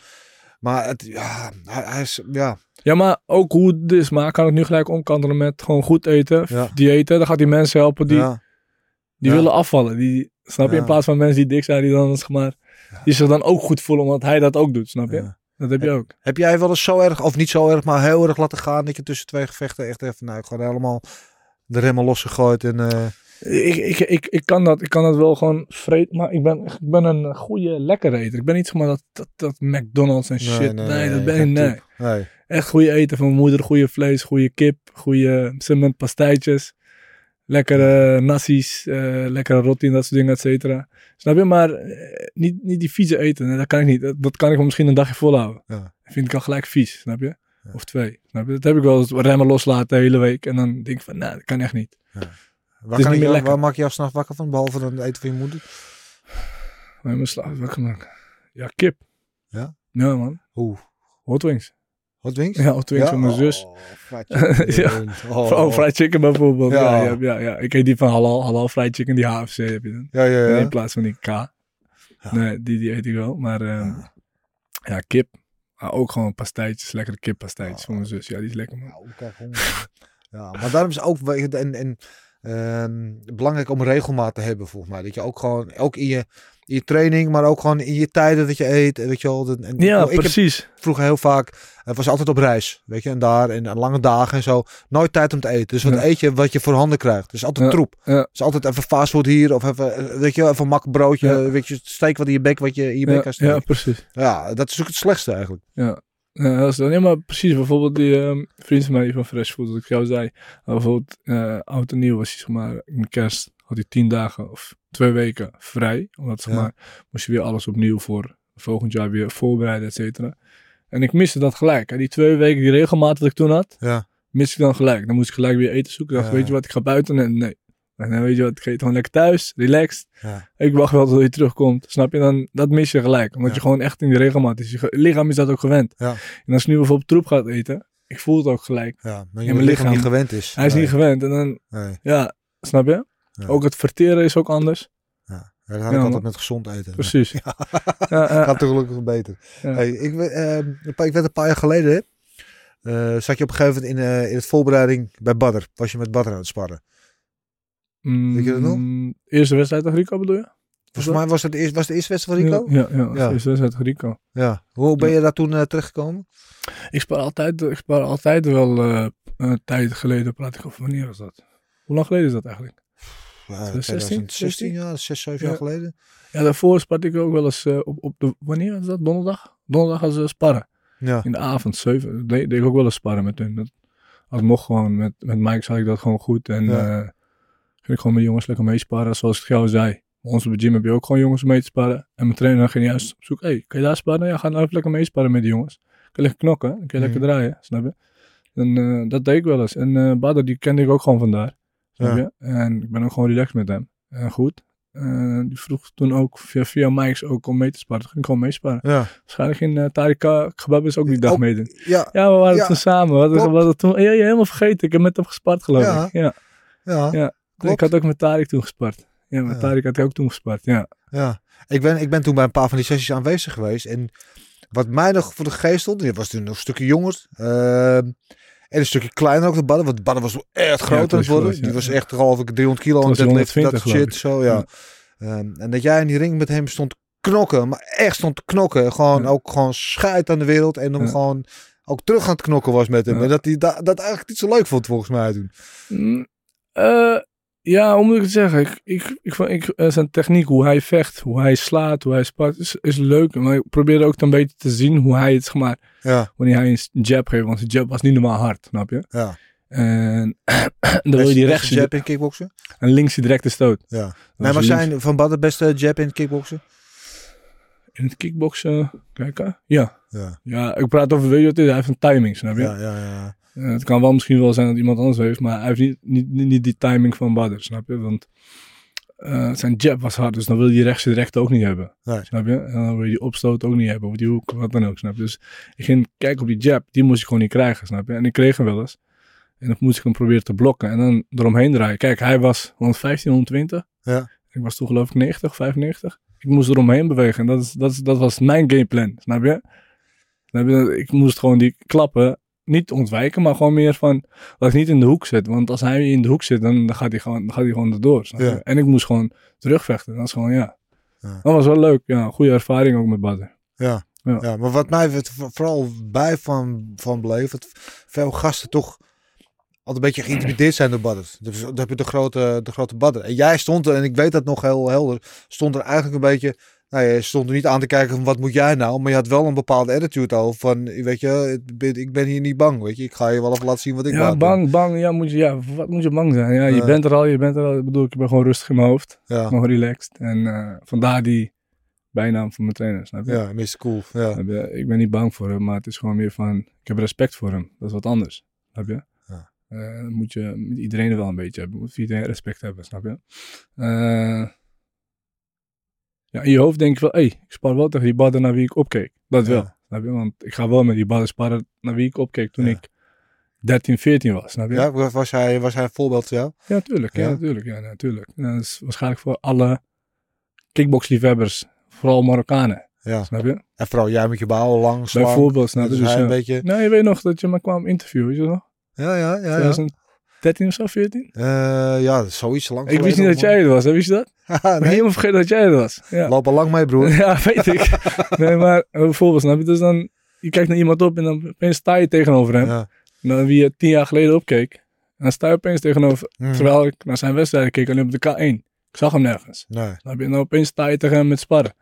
Maar het, ja, hij, hij is, ja, Ja, maar ook hoe het is. Maar kan het nu gelijk omkantelen met gewoon goed eten, Ja. diëten. Dan gaat die mensen helpen die, ja, die Ja. willen afvallen. Die, snap je? In plaats van mensen die dik zijn, die dan zeg maar, die zich dan ook goed voelen omdat hij dat ook doet, snap je? Dat heb je ook. Heb jij wel eens zo erg, of niet zo erg, maar heel erg laten gaan dat je tussen twee gevechten echt even, nou, gewoon helemaal de remmen losgegooid en... eh, Ik, ik, ik, ik, kan dat, ik kan dat wel gewoon vreten, maar ik ben, ik ben een goede lekker eter. Ik ben niet zeg maar dat, dat, dat McDonald's en shit. Nee, dat ben ik geen nee. toe. nee. Echt goede eten van mijn moeder, goede vlees, goede kip, goede cement pastijtjes, lekkere eh, lekkere roti en dat soort dingen, et cetera. Snap je? Maar eh, niet, niet die vieze eten, dat kan ik niet. Dat, dat kan ik wel misschien een dagje volhouden. Ja. Dat vind ik al gelijk vies, snap je? Of twee, snap je? Dat heb ik wel eens remmen loslaten de hele week en dan denk ik van, nou, dat kan echt niet. Waar, kan niet ik meer jou, lekker. waar maak je jou s'nachts wakker van, behalve dan het eten van je moeder? Maar mijn slaap wakker maken. Ja, kip. Ja? Ja, man. Oeh, Hot wings. Hot wings? Ja, hot wings van mijn zus. Oh, fried chicken. [laughs] Ja. Oh, Oh, fried chicken bijvoorbeeld. Ja. Ja, ja, ja, ja. Ik eet die van halal, halal fried chicken, die HFC heb je dan. Ja, ja, ja. In plaats van die K. Nee, die, die eet ik wel. Maar ehm, ja, kip. Maar ook gewoon pastijtjes, lekkere kippastijtjes van mijn zus. Ja, die is lekker man. Krijg honger. ja, maar daarom is ook en, en, ehm, belangrijk om regelmaat te hebben, volgens mij. Dat je ook gewoon, ook in je, in je training, maar ook gewoon in je tijden dat je eet. Weet je wel. Dat- En, Ja, ik heb precies. vroeger heel vaak, het was altijd op reis, weet je. En daar, en lange dagen en zo. Nooit tijd om te eten. Dus wat Ja. eet je wat je voor handen krijgt. Dus altijd Ja, troep. ja. Dus altijd even fastfood hier, of even, weet je even een makbroodje. Weet je, steek wat in je bek, wat je in je bek kan steken. ja, precies. Ja, dat is ook het slechtste eigenlijk. Ja. Ja, dat is dan, maar precies. Bijvoorbeeld die ehm, vriend van mij van Fresh Food, wat ik jou zei. Bijvoorbeeld, eh oud en nieuw was hij, zeg maar, in kerst had hij tien dagen of twee weken vrij. Omdat, zeg Ja. maar, moest je weer alles opnieuw voor volgend jaar weer voorbereiden, et cetera. En ik miste dat gelijk. Hè. Die twee weken, die regelmaat dat ik toen had, Ja. miste ik dan gelijk. Dan moest ik gelijk weer eten zoeken. Ik dacht, Ja. weet je wat, ik ga buiten en nee. En dan weet je wat, ik eet gewoon lekker thuis, relaxed. Ja. Ik wacht wel tot je terugkomt. Snap je? Dan, dat mis je gelijk. Omdat je gewoon echt in die regelmaat is. Je lichaam is dat ook gewend. Ja. En als je nu bijvoorbeeld troep gaat eten. ik voel het ook gelijk. Ja, maar je mijn lichaam niet gewend is. Hij is Nee, niet gewend. En dan, Nee, ja, snap je? Ja. Ook het verteren is ook anders. ja. Ja, dat had ik altijd met gezond eten. Precies. [laughs] Ja, ja, [laughs] Gaat toch gelukkig beter. Hey, ik, paar- ik werd een paar jaar geleden, eh, zat je op een gegeven moment in, eh, in het voorbereiding bij Badder. Was je met Badder aan het sparren. Weet je dat nog? Mm, Eerste wedstrijd tegen Rico bedoel je? Volgens mij was het de eerste, was de eerste wedstrijd van Rico? Ja, ja, eerste wedstrijd tegen Rico. Ja. Hoe ben je daar toen eh, terechtgekomen? Ik spaar altijd, ik spaar altijd wel een tijd geleden, praat ik over wanneer was dat? Hoe lang geleden is dat eigenlijk? Ja, 16, 2016, ja, 6, 7 jaar Ja. geleden. Ja, daarvoor sparte ik ook wel eens eh, op, op de, wanneer was dat? Donderdag? Donderdag als ze sparren. Ja. In de avond, zeven, deed, deed ik ook wel eens sparren met hun. Dat, als het mocht gewoon, met, met Mike zag ik dat gewoon goed. En Ja. eh, ging ik gewoon met jongens lekker meesparren, zoals ik jou zei. Bij ons op de gym heb je ook gewoon jongens mee te sparren. En mijn trainer ging juist op zoek, hey, kan je daar sparren? Ja, ga nou even lekker meesparren met die jongens. Kun je lekker knokken, kun je lekker draaien, snap je? En eh, dat deed ik wel eens. En eh Badr, die kende ik ook gewoon vandaar. Ja. En ik ben ook gewoon relaxed met hem. En goed. Eh, die vroeg toen ook via, via Mike's ook om mee te sparren. Toen ging ik gewoon meesparren. Ja. Waarschijnlijk in uh, Tarika Gebab is ook die dag Ook- meedoen. Ja. Ja, we waren Ja, toen samen. We hadden, klopt. we hadden toen, ja, je helemaal vergeten. Ik heb met hem gespart geloof Ja. ik. Ja. Ja. Ik had ook met Tarik toen gespart. Ja, met. Tarik had ik ook toen gespart. Ja. Ja, ik ben, ik ben toen bij een paar van die sessies aanwezig geweest. En wat mij nog voor de geest stond, die was toen nog een stukje jonger. ehm, en een stukje kleiner ook de badden. Want de badden was wel echt groot aan het worden. groot, ja. Die was echt geloof ik 300 kilo aan deadlift, dat 120 geloof shit. Zo, ja. Ehm, en dat jij in die ring met hem stond knokken. Maar echt stond te knokken. Gewoon Ja. ook gewoon scheid aan de wereld. En dan Ja. gewoon ook terug aan het knokken was met hem. Ja. En dat hij da- dat eigenlijk niet zo leuk vond volgens mij toen. Mm, eh, ja, hoe moet ik het zeggen? Ik, ik, ik, ik, eh, zijn techniek, hoe hij vecht, hoe hij slaat, hoe hij spart, is, is leuk. Maar ik probeerde ook een beetje te zien hoe hij het, zeg maar, Ja, wanneer hij een jab geeft. Want zijn jab was niet normaal hard, snap je? ja. En [clears throat] dan wil je die rechts jab in kickboksen? en links die directe stoot. Ja. Dat Nee, was maar links. zijn Van Badden beste jab in kickboksen? In het kickboksen, kijken. Ja. Ja. Ja, ik praat over, weet je wat het is? Hij heeft een timing, snap je? Ja, ja, ja. Eh, het kan wel misschien wel zijn dat iemand anders heeft, maar hij heeft niet, niet, niet, die timing van Badr, snap je? Want eh, zijn jab was hard, dus dan wil je die rechtse direct ook niet hebben. Nee. Snap je? En dan wil je die opstoot ook niet hebben, of die hoek, wat dan ook, snap je? Dus ik ging kijken op die jab, die moest ik gewoon niet krijgen, snap je? En ik kreeg hem wel eens. En dan moest ik hem proberen te blokken en dan eromheen draaien. Kijk, hij was 115, 120. Ja. Ik was toen geloof ik 90, 95. Ik moest eromheen bewegen en dat, is, dat, is, dat was mijn gameplan, snap je? Snap je? Ik moest gewoon die klappen niet ontwijken, maar gewoon meer van dat ik niet in de hoek zit. Want als hij in de hoek zit, dan, dan gaat hij gewoon, dan gaat hij gewoon erdoor. Ja. En ik moest gewoon terugvechten. Dat is gewoon, ja. Ja. Dat was wel leuk. Ja, goede ervaring ook met Badr. Ja. Ja. Ja. maar wat mij vooral bij van, van bleef, dat veel gasten toch altijd een beetje geïntimideerd zijn door Badder. Dus dan heb je de grote, de grote Badder. En jij stond er, en ik weet dat nog heel helder, stond er eigenlijk een beetje, nou je stond er niet aan te kijken van wat moet jij nou, maar je had wel een bepaalde attitude over van, weet je, ik ben- hier niet bang, weet je. Ik ga je wel even laten zien wat ik Ja, bang, bang. Ja, moet je, ja, wat moet je bang zijn? Ja, je bent er al, je bent er al. Ik bedoel, ik ben gewoon rustig in mijn hoofd. Ja, Gewoon relaxed. En eh, vandaar die bijnaam van mijn trainer, snap je? ja, Mr. Cool. Ja? Ik ben niet bang voor hem, maar het is gewoon meer van, ik heb respect voor hem. Dat is wat anders, snap je? Ja. Eh, moet je iedereen er wel een beetje hebben. Moet iedereen respect hebben, snap je? ja, in je hoofd denk je wel, hé, hey, ik spar wel tegen die badden naar wie ik opkeek. Dat wel. Snap je? Want ik ga wel met die badden sparren naar wie ik opkeek toen ik 13, 14 was. Snap je? Ja, was hij, was hij een voorbeeld voor jou? Ja, natuurlijk. Ja, natuurlijk. Ja, natuurlijk. En dat is waarschijnlijk voor alle kickboxliefhebbers, vooral Marokkanen. Ja. Snap je? En vooral jij met je baal lang, langs. Bijvoorbeeld. Dus je dus, een beetje... Nou, je weet nog dat je me kwam interviewen, weet je nog? Ja, ja, ja. 13 of zo, 14? Eh, ja, zoiets lang Ik wist niet dat jij er was, Heb wist je dat? [laughs] nee. Maar helemaal vergeten dat jij er was. Ja. Loop al lang mee, broer. [laughs] ja, weet ik. [laughs] nee, maar bijvoorbeeld, snap je? Dus dan, je kijkt naar iemand op en dan opeens sta je tegenover hem. Ja. Wie je tien jaar geleden opkeek. En dan sta je opeens tegenover, mm. terwijl ik naar zijn wedstrijd keek, alleen op de K1. Ik zag hem nergens. Nee. Snap je? En dan opeens sta je tegen hem met sparren.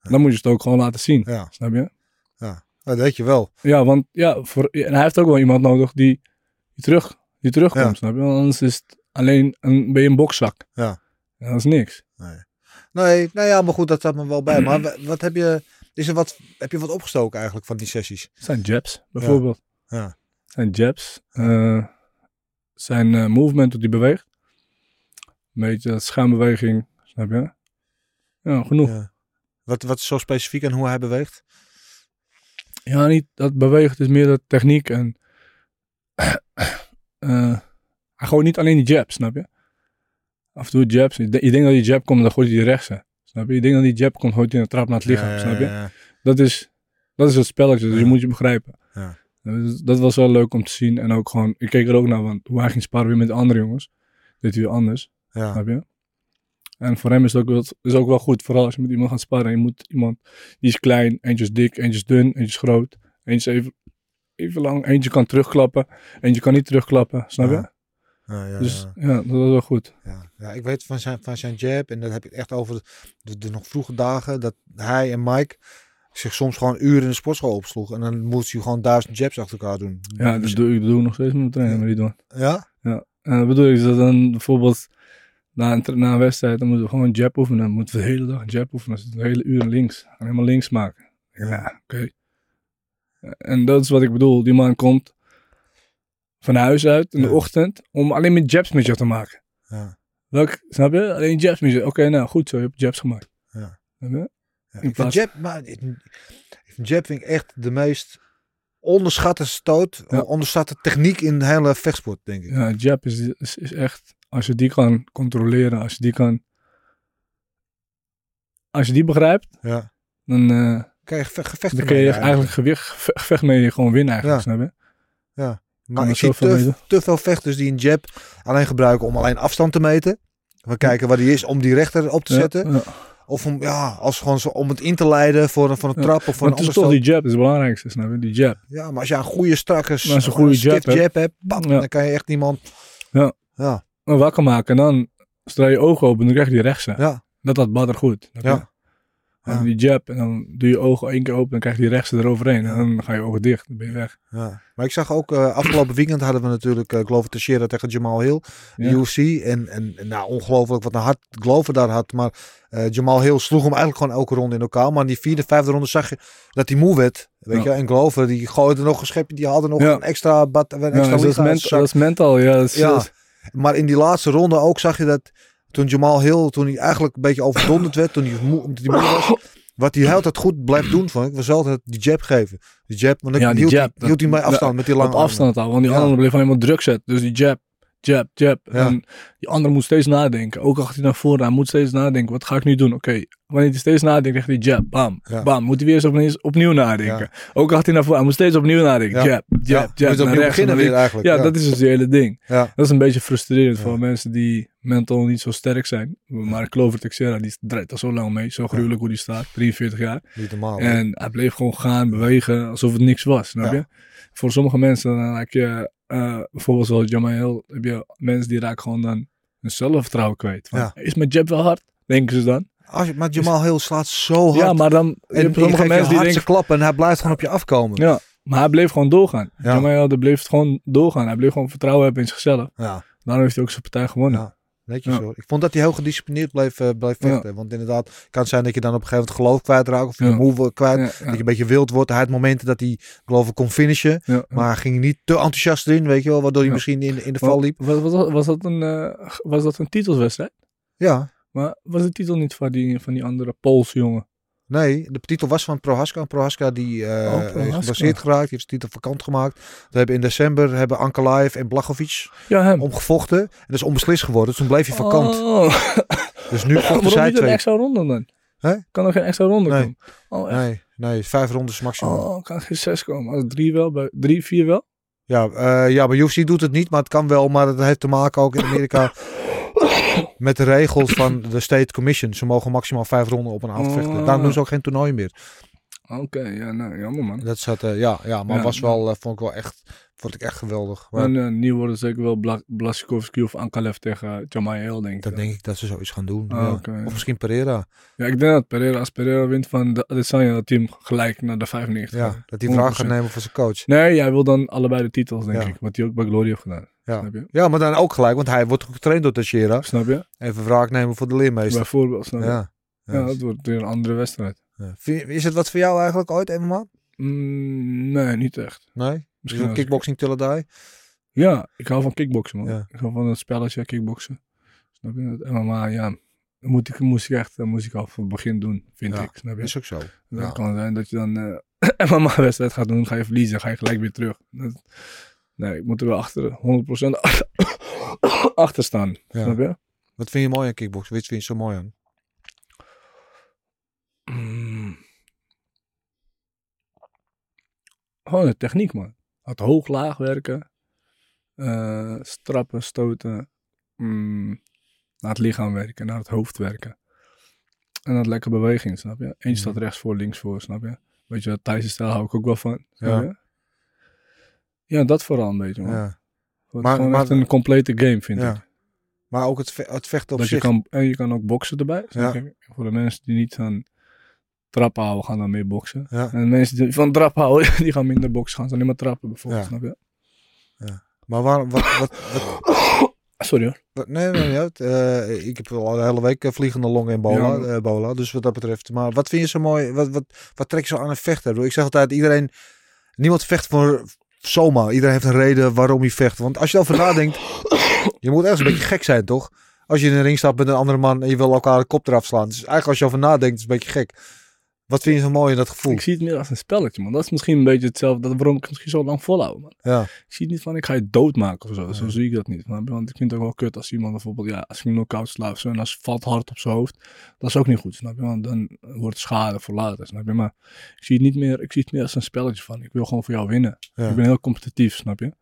Dan moet je het ook gewoon laten zien. Snap je? Ja, dat weet je wel. Ja, want ja, voor, en hij heeft ook wel iemand nodig die, die terug die terugkomt, Ja. snap je? Want anders is het alleen een, ben je een bokzak. Ja. En dat is niks. Nee, nou ja, maar goed, dat staat me wel bij. Maar wa- wat heb je... Is er wat, heb je wat opgestoken eigenlijk van die sessies? Het zijn jabs, bijvoorbeeld. Ja. Het zijn jabs. eh, zijn eh, movement dat hij beweegt. Een beetje dat schuimbeweging, snap je? Ja, genoeg. Ja, Ja. Wat, wat is zo specifiek aan hoe hij beweegt? niet dat beweegt is meer de techniek en eh, hij gooit niet alleen die jab, snap je? Af en toe jabs. Je, de- je denkt dat die jab komt, dan gooit hij die rechtse. Snap je? Je denkt dat die jab komt, gooit hij een trap naar het lichaam, Ja, snap je? ja. Dat is, dat is het spelletje, dus je moet je begrijpen. Ja. Dus dat was wel leuk om te zien. En ook gewoon, ik keek er ook naar, want hoe hij ging sparren weer met de andere jongens. Deed hij weer anders, snap je? En voor hem is het ook wel, is ook wel goed, vooral als je met iemand gaat sparren. Je moet iemand, die is klein, eentje is dik, eentje is dun, eentje is groot. Eentje is even, even lang, eentje kan terugklappen, eentje kan niet terugklappen, snap je? Ja. Ja, ja, Dus ja. ja, dat was wel goed. Ja, ja, ik weet van zijn, van zijn jab, en dat heb ik echt over de, de nog vroege dagen, dat hij en Mike zich soms gewoon uren in de sportschool opsloeg. En dan moest hij gewoon duizend jabs achter elkaar doen. Ja, dat doe, ik doe ik nog steeds met mijn trainer, maar die doen. Ja? En dat bedoel ik, is dat dan bijvoorbeeld na een, na een wedstrijd, dan moeten we gewoon een jab oefenen. Dan moeten we de hele dag een jab oefenen. We de hele uur links. En helemaal links maken. Ja, oké. En dat is wat ik bedoel. Die man komt van huis uit in de Ja. ochtend om alleen met jabs met jou te maken. Ja. Welk, snap je? Alleen jabs met je. Oké, nou goed zo, je hebt jabs gemaakt. Ja. Snap je? Ja, In ik vind jab, maar ik, ik vind jab vind ik echt de meest onderschatte stoot, Ja. onderschatte techniek in de hele vechtsport, denk ik. Ja, jab is, is, is echt, als je die kan controleren, als je die kan, als je die begrijpt, Ja. dan... eh, Kan je gevecht, gevechten Dan kun je eigenlijk gewicht, geve- gevecht mee gewoon winnen eigenlijk, Ja. snap je? Maar er ik zie te, veel vechters die een jab alleen gebruiken om alleen afstand te meten. We kijken waar die is om die rechter op te Ja, zetten. ja. Of om, ja, als gewoon zo, om het in te leiden voor een, voor een Ja, trap of voor Maar een is ander toch die jab, is het belangrijkste, snap je? Die jab. Ja, maar als je een goede strakke als een goede jab hebt. jab hebt, bam, Ja. dan kan je echt iemand... Ja. Ja, wakker maken en dan, zodra je ogen open, dan krijg je die rechtse. ja, Dat had Badr goed. Ja. En Ja. die jab, en dan doe je ogen één keer open, dan krijg je die rechtse eroverheen. En dan ga je ogen dicht, dan ben je weg. ja. Maar ik zag ook, eh, afgelopen weekend hadden we natuurlijk uh, Glover Teixeira tegen Jamal Hill. Ja. UFC. En, en, en nou, ongelooflijk wat een hard Glover daar had. Maar eh, Jamal Hill sloeg hem eigenlijk gewoon elke ronde in elkaar. Maar in die vierde, vijfde ronde zag je dat hij moe werd. Weet Ja. je? En Glover die gooide nog een schepje. Die haalde nog Ja. een extra, bad, een Ja, extra dat, is zak. dat is mental, ja. Dat is, Ja. dat is- Maar in die laatste ronde ook zag je dat toen Jamal Hill, toen hij eigenlijk een beetje overdonderd werd, toen hij moe, omdat hij moe was, wat hij altijd goed blijft doen, vond ik, was altijd die jab geven. Die jab, want dan Ja, die hield, jab, hij, dat- hield hij bij afstand met die lange afstand al, want die Ja. andere bleef alleen maar druk zetten. Dus die jab, jab, jab. Ja. En die andere moet steeds nadenken. Ook gaat hij naar voren, hij moet steeds nadenken. Wat ga ik nu doen? Oké, wanneer hij steeds nadenkt, krijgt hij jab, bam, Ja. bam. Moet hij weer eens opnieuw, opnieuw nadenken. Ook hij naar voren, hij moet steeds opnieuw nadenken. Ja. Jab, jab, Ja, jab. moet opnieuw rechts, beginnen weer eigenlijk. Ja, dat is dus het hele ding. Dat is een beetje frustrerend voor mensen die mental niet zo sterk zijn. Maar Clover Texera, die draait al zo lang mee. Zo gruwelijk hoe die staat, 43 jaar. Niet normaal. En hij bleef gewoon gaan, bewegen, alsof het niks was, snap je? Voor sommige mensen, dan raak je, eh, bijvoorbeeld zoals Jamael, heb je mensen die raken gewoon dan hun zelfvertrouwen kwijt. Van, Ja. Is mijn jab wel hard? Denken ze dan. Als je, maar Jamal Hill slaat zo hard. Ja, maar dan, en je sommige je mensen die denken, klappen en hij blijft gewoon op je afkomen. ja, maar hij bleef gewoon doorgaan. Ja. Jamael, die bleef gewoon doorgaan. Hij bleef gewoon vertrouwen hebben in zichzelf. Ja. Daarom heeft hij ook zijn partij gewonnen. Ja. Netjes Ja. hoor. Ik vond dat hij heel gedisciplineerd bleef, bleef Ja. vechten. Want inderdaad, het kan zijn dat je dan op een gegeven moment geloof kwijtraakt. Of je Ja. kwijt. Dat je een beetje wild wordt. Hij had momenten dat hij geloof ik kon finishen. Maar ging niet te enthousiast erin, weet je wel. Waardoor hij misschien in, in de val liep. Was, was, was, was dat een, eh, was dat een titelswedstrijd? Ja. Maar was de titel niet van die, van die andere Poolse jongen? Nee, de titel was van Prohaska. Prohaska die eh Oh, Prohaska. is geblesseerd geraakt. Die heeft de titel vakant gemaakt. We hebben in december hebben Ankalaev en Blachowicz Ja, omgevochten. En dat is onbeslist geworden. Dus toen bleef hij vakant. Oh. [laughs] Dus nu [laughs] vochten zij twee. extra ronde dan? Kan er geen extra ronde Nee. komen? Oh, echt? Nee, nee, vijf rondes maximum. Oh, kan geen zes komen? Als drie wel, bij drie, vier wel? Ja, eh, ja, bij UFC doet het niet, maar het kan wel. Maar het heeft te maken ook in Amerika [laughs] met de regels van de State Commission. Ze mogen maximaal vijf ronden op een avond vechten. Oh. Daarom doen ze ook geen toernooi meer. Oké, ja, nou, jammer man. Dat zat, eh, ja, ja, maar Ja, was wel, eh, vond ik wel echt, vond ik echt geweldig. Maar En uh, nu het zeker wel Bla of Ankalev tegen Jamai Hill, denk ik. dat denk ik dat ze zoiets gaan doen. Ah, ja. Of misschien Pereira. Ja, ik denk dat Pereira, als Pereira wint van de Adesanya, dat team gelijk naar de 95 Ja, dat hij vraag gaat 100%. nemen voor zijn coach. Nee, jij wil dan allebei de titels, denk ik. Wat hij ook bij Glory heeft gedaan. Ja. Snap je? ja, maar dan ook gelijk, want hij wordt getraind door Teixeira. Snap je? Even wraak nemen voor de leermeester. Bijvoorbeeld, snap je? Ja. Ja. dat wordt weer een andere wedstrijd. Is het wat voor jou eigenlijk ooit, MMA? Mm, nee, niet echt. Nee? Misschien ik- kickboxing till I die? Ja, ik hou van kickboksen, man. Ja. Ik hou van het spelletje kickboksen. Snap je? Het MMA, ja. Dat moet ik, moest ik echt, dat moest ik al van het begin doen, vind Ja, ik. Snap je? Is ook zo. Dan ja. kan het zijn dat je dan eh [clears throat] MMA-wedstrijd gaat doen, ga je verliezen, ga je gelijk weer terug. Dat, Nee, ik moet er wel achter, 100% achter, [coughs] achter staan. Ja. Snap je? Wat vind je mooi aan kickboksen? Wat vind je zo mooi aan? Mm. Gewoon de techniek, man. Het hoog-laag werken. eh, strappen, stoten. mm, naar het lichaam werken, naar het hoofd werken. En dat lekker beweging, snap je? Eén staat rechts voor, links voor, snap je? Weet je, Thaise stijl hou ik ook wel van. Ja. Ja, dat vooral een beetje, man. Ja. Het Maar- gewoon maar- echt een complete game, vind ik. ja. Maar ook het, ve- het vechten op Dat je zich. kan, en je kan ook boksen erbij. Ja. Voor de mensen die niet van trappen houden, gaan dan meer boksen. Ja. En de mensen die van trap houden, [laughs] die gaan minder boksen. Gaan ze alleen maar trappen bijvoorbeeld, Ja. snap je? Maar waarom, wat, wat, wat, [coughs] Sorry hoor. nee, nee, niet uit. Eh, ik heb al de hele week eh, vliegende longen en bola, Ja. eh, bola, dus wat dat betreft. Maar wat vind je zo mooi, wat, wat, wat trek je zo aan een vechter? Ik Ik zeg altijd, iedereen, niemand vecht voor zomaar. Iedereen heeft een reden waarom hij vecht. Want als je erover nadenkt, je moet ergens een beetje gek zijn, toch? Als je in een ring staat met een andere man en je wil elkaar de kop eraf slaan. Dus eigenlijk als je over nadenkt, is het een beetje gek. Wat vind je zo mooi in dat gevoel? Ik zie het meer als een spelletje, man. Dat is misschien een beetje hetzelfde, dat, waarom ik het misschien zo lang volhoud, man. Ja, Ik zie het niet van, ik ga je doodmaken of zo. Zo zie ik dat niet. je? Want ik vind het ook wel kut als iemand bijvoorbeeld, ja, als ik een knock-out sla of zo, en als valt hard op zijn hoofd. Dat is ook niet goed, snap je? Want dan wordt het schade voor later, snap je? Maar ik zie het niet meer, ik zie het meer als een spelletje van, ik wil gewoon voor jou winnen. ja. Ik ben heel competitief, snap je?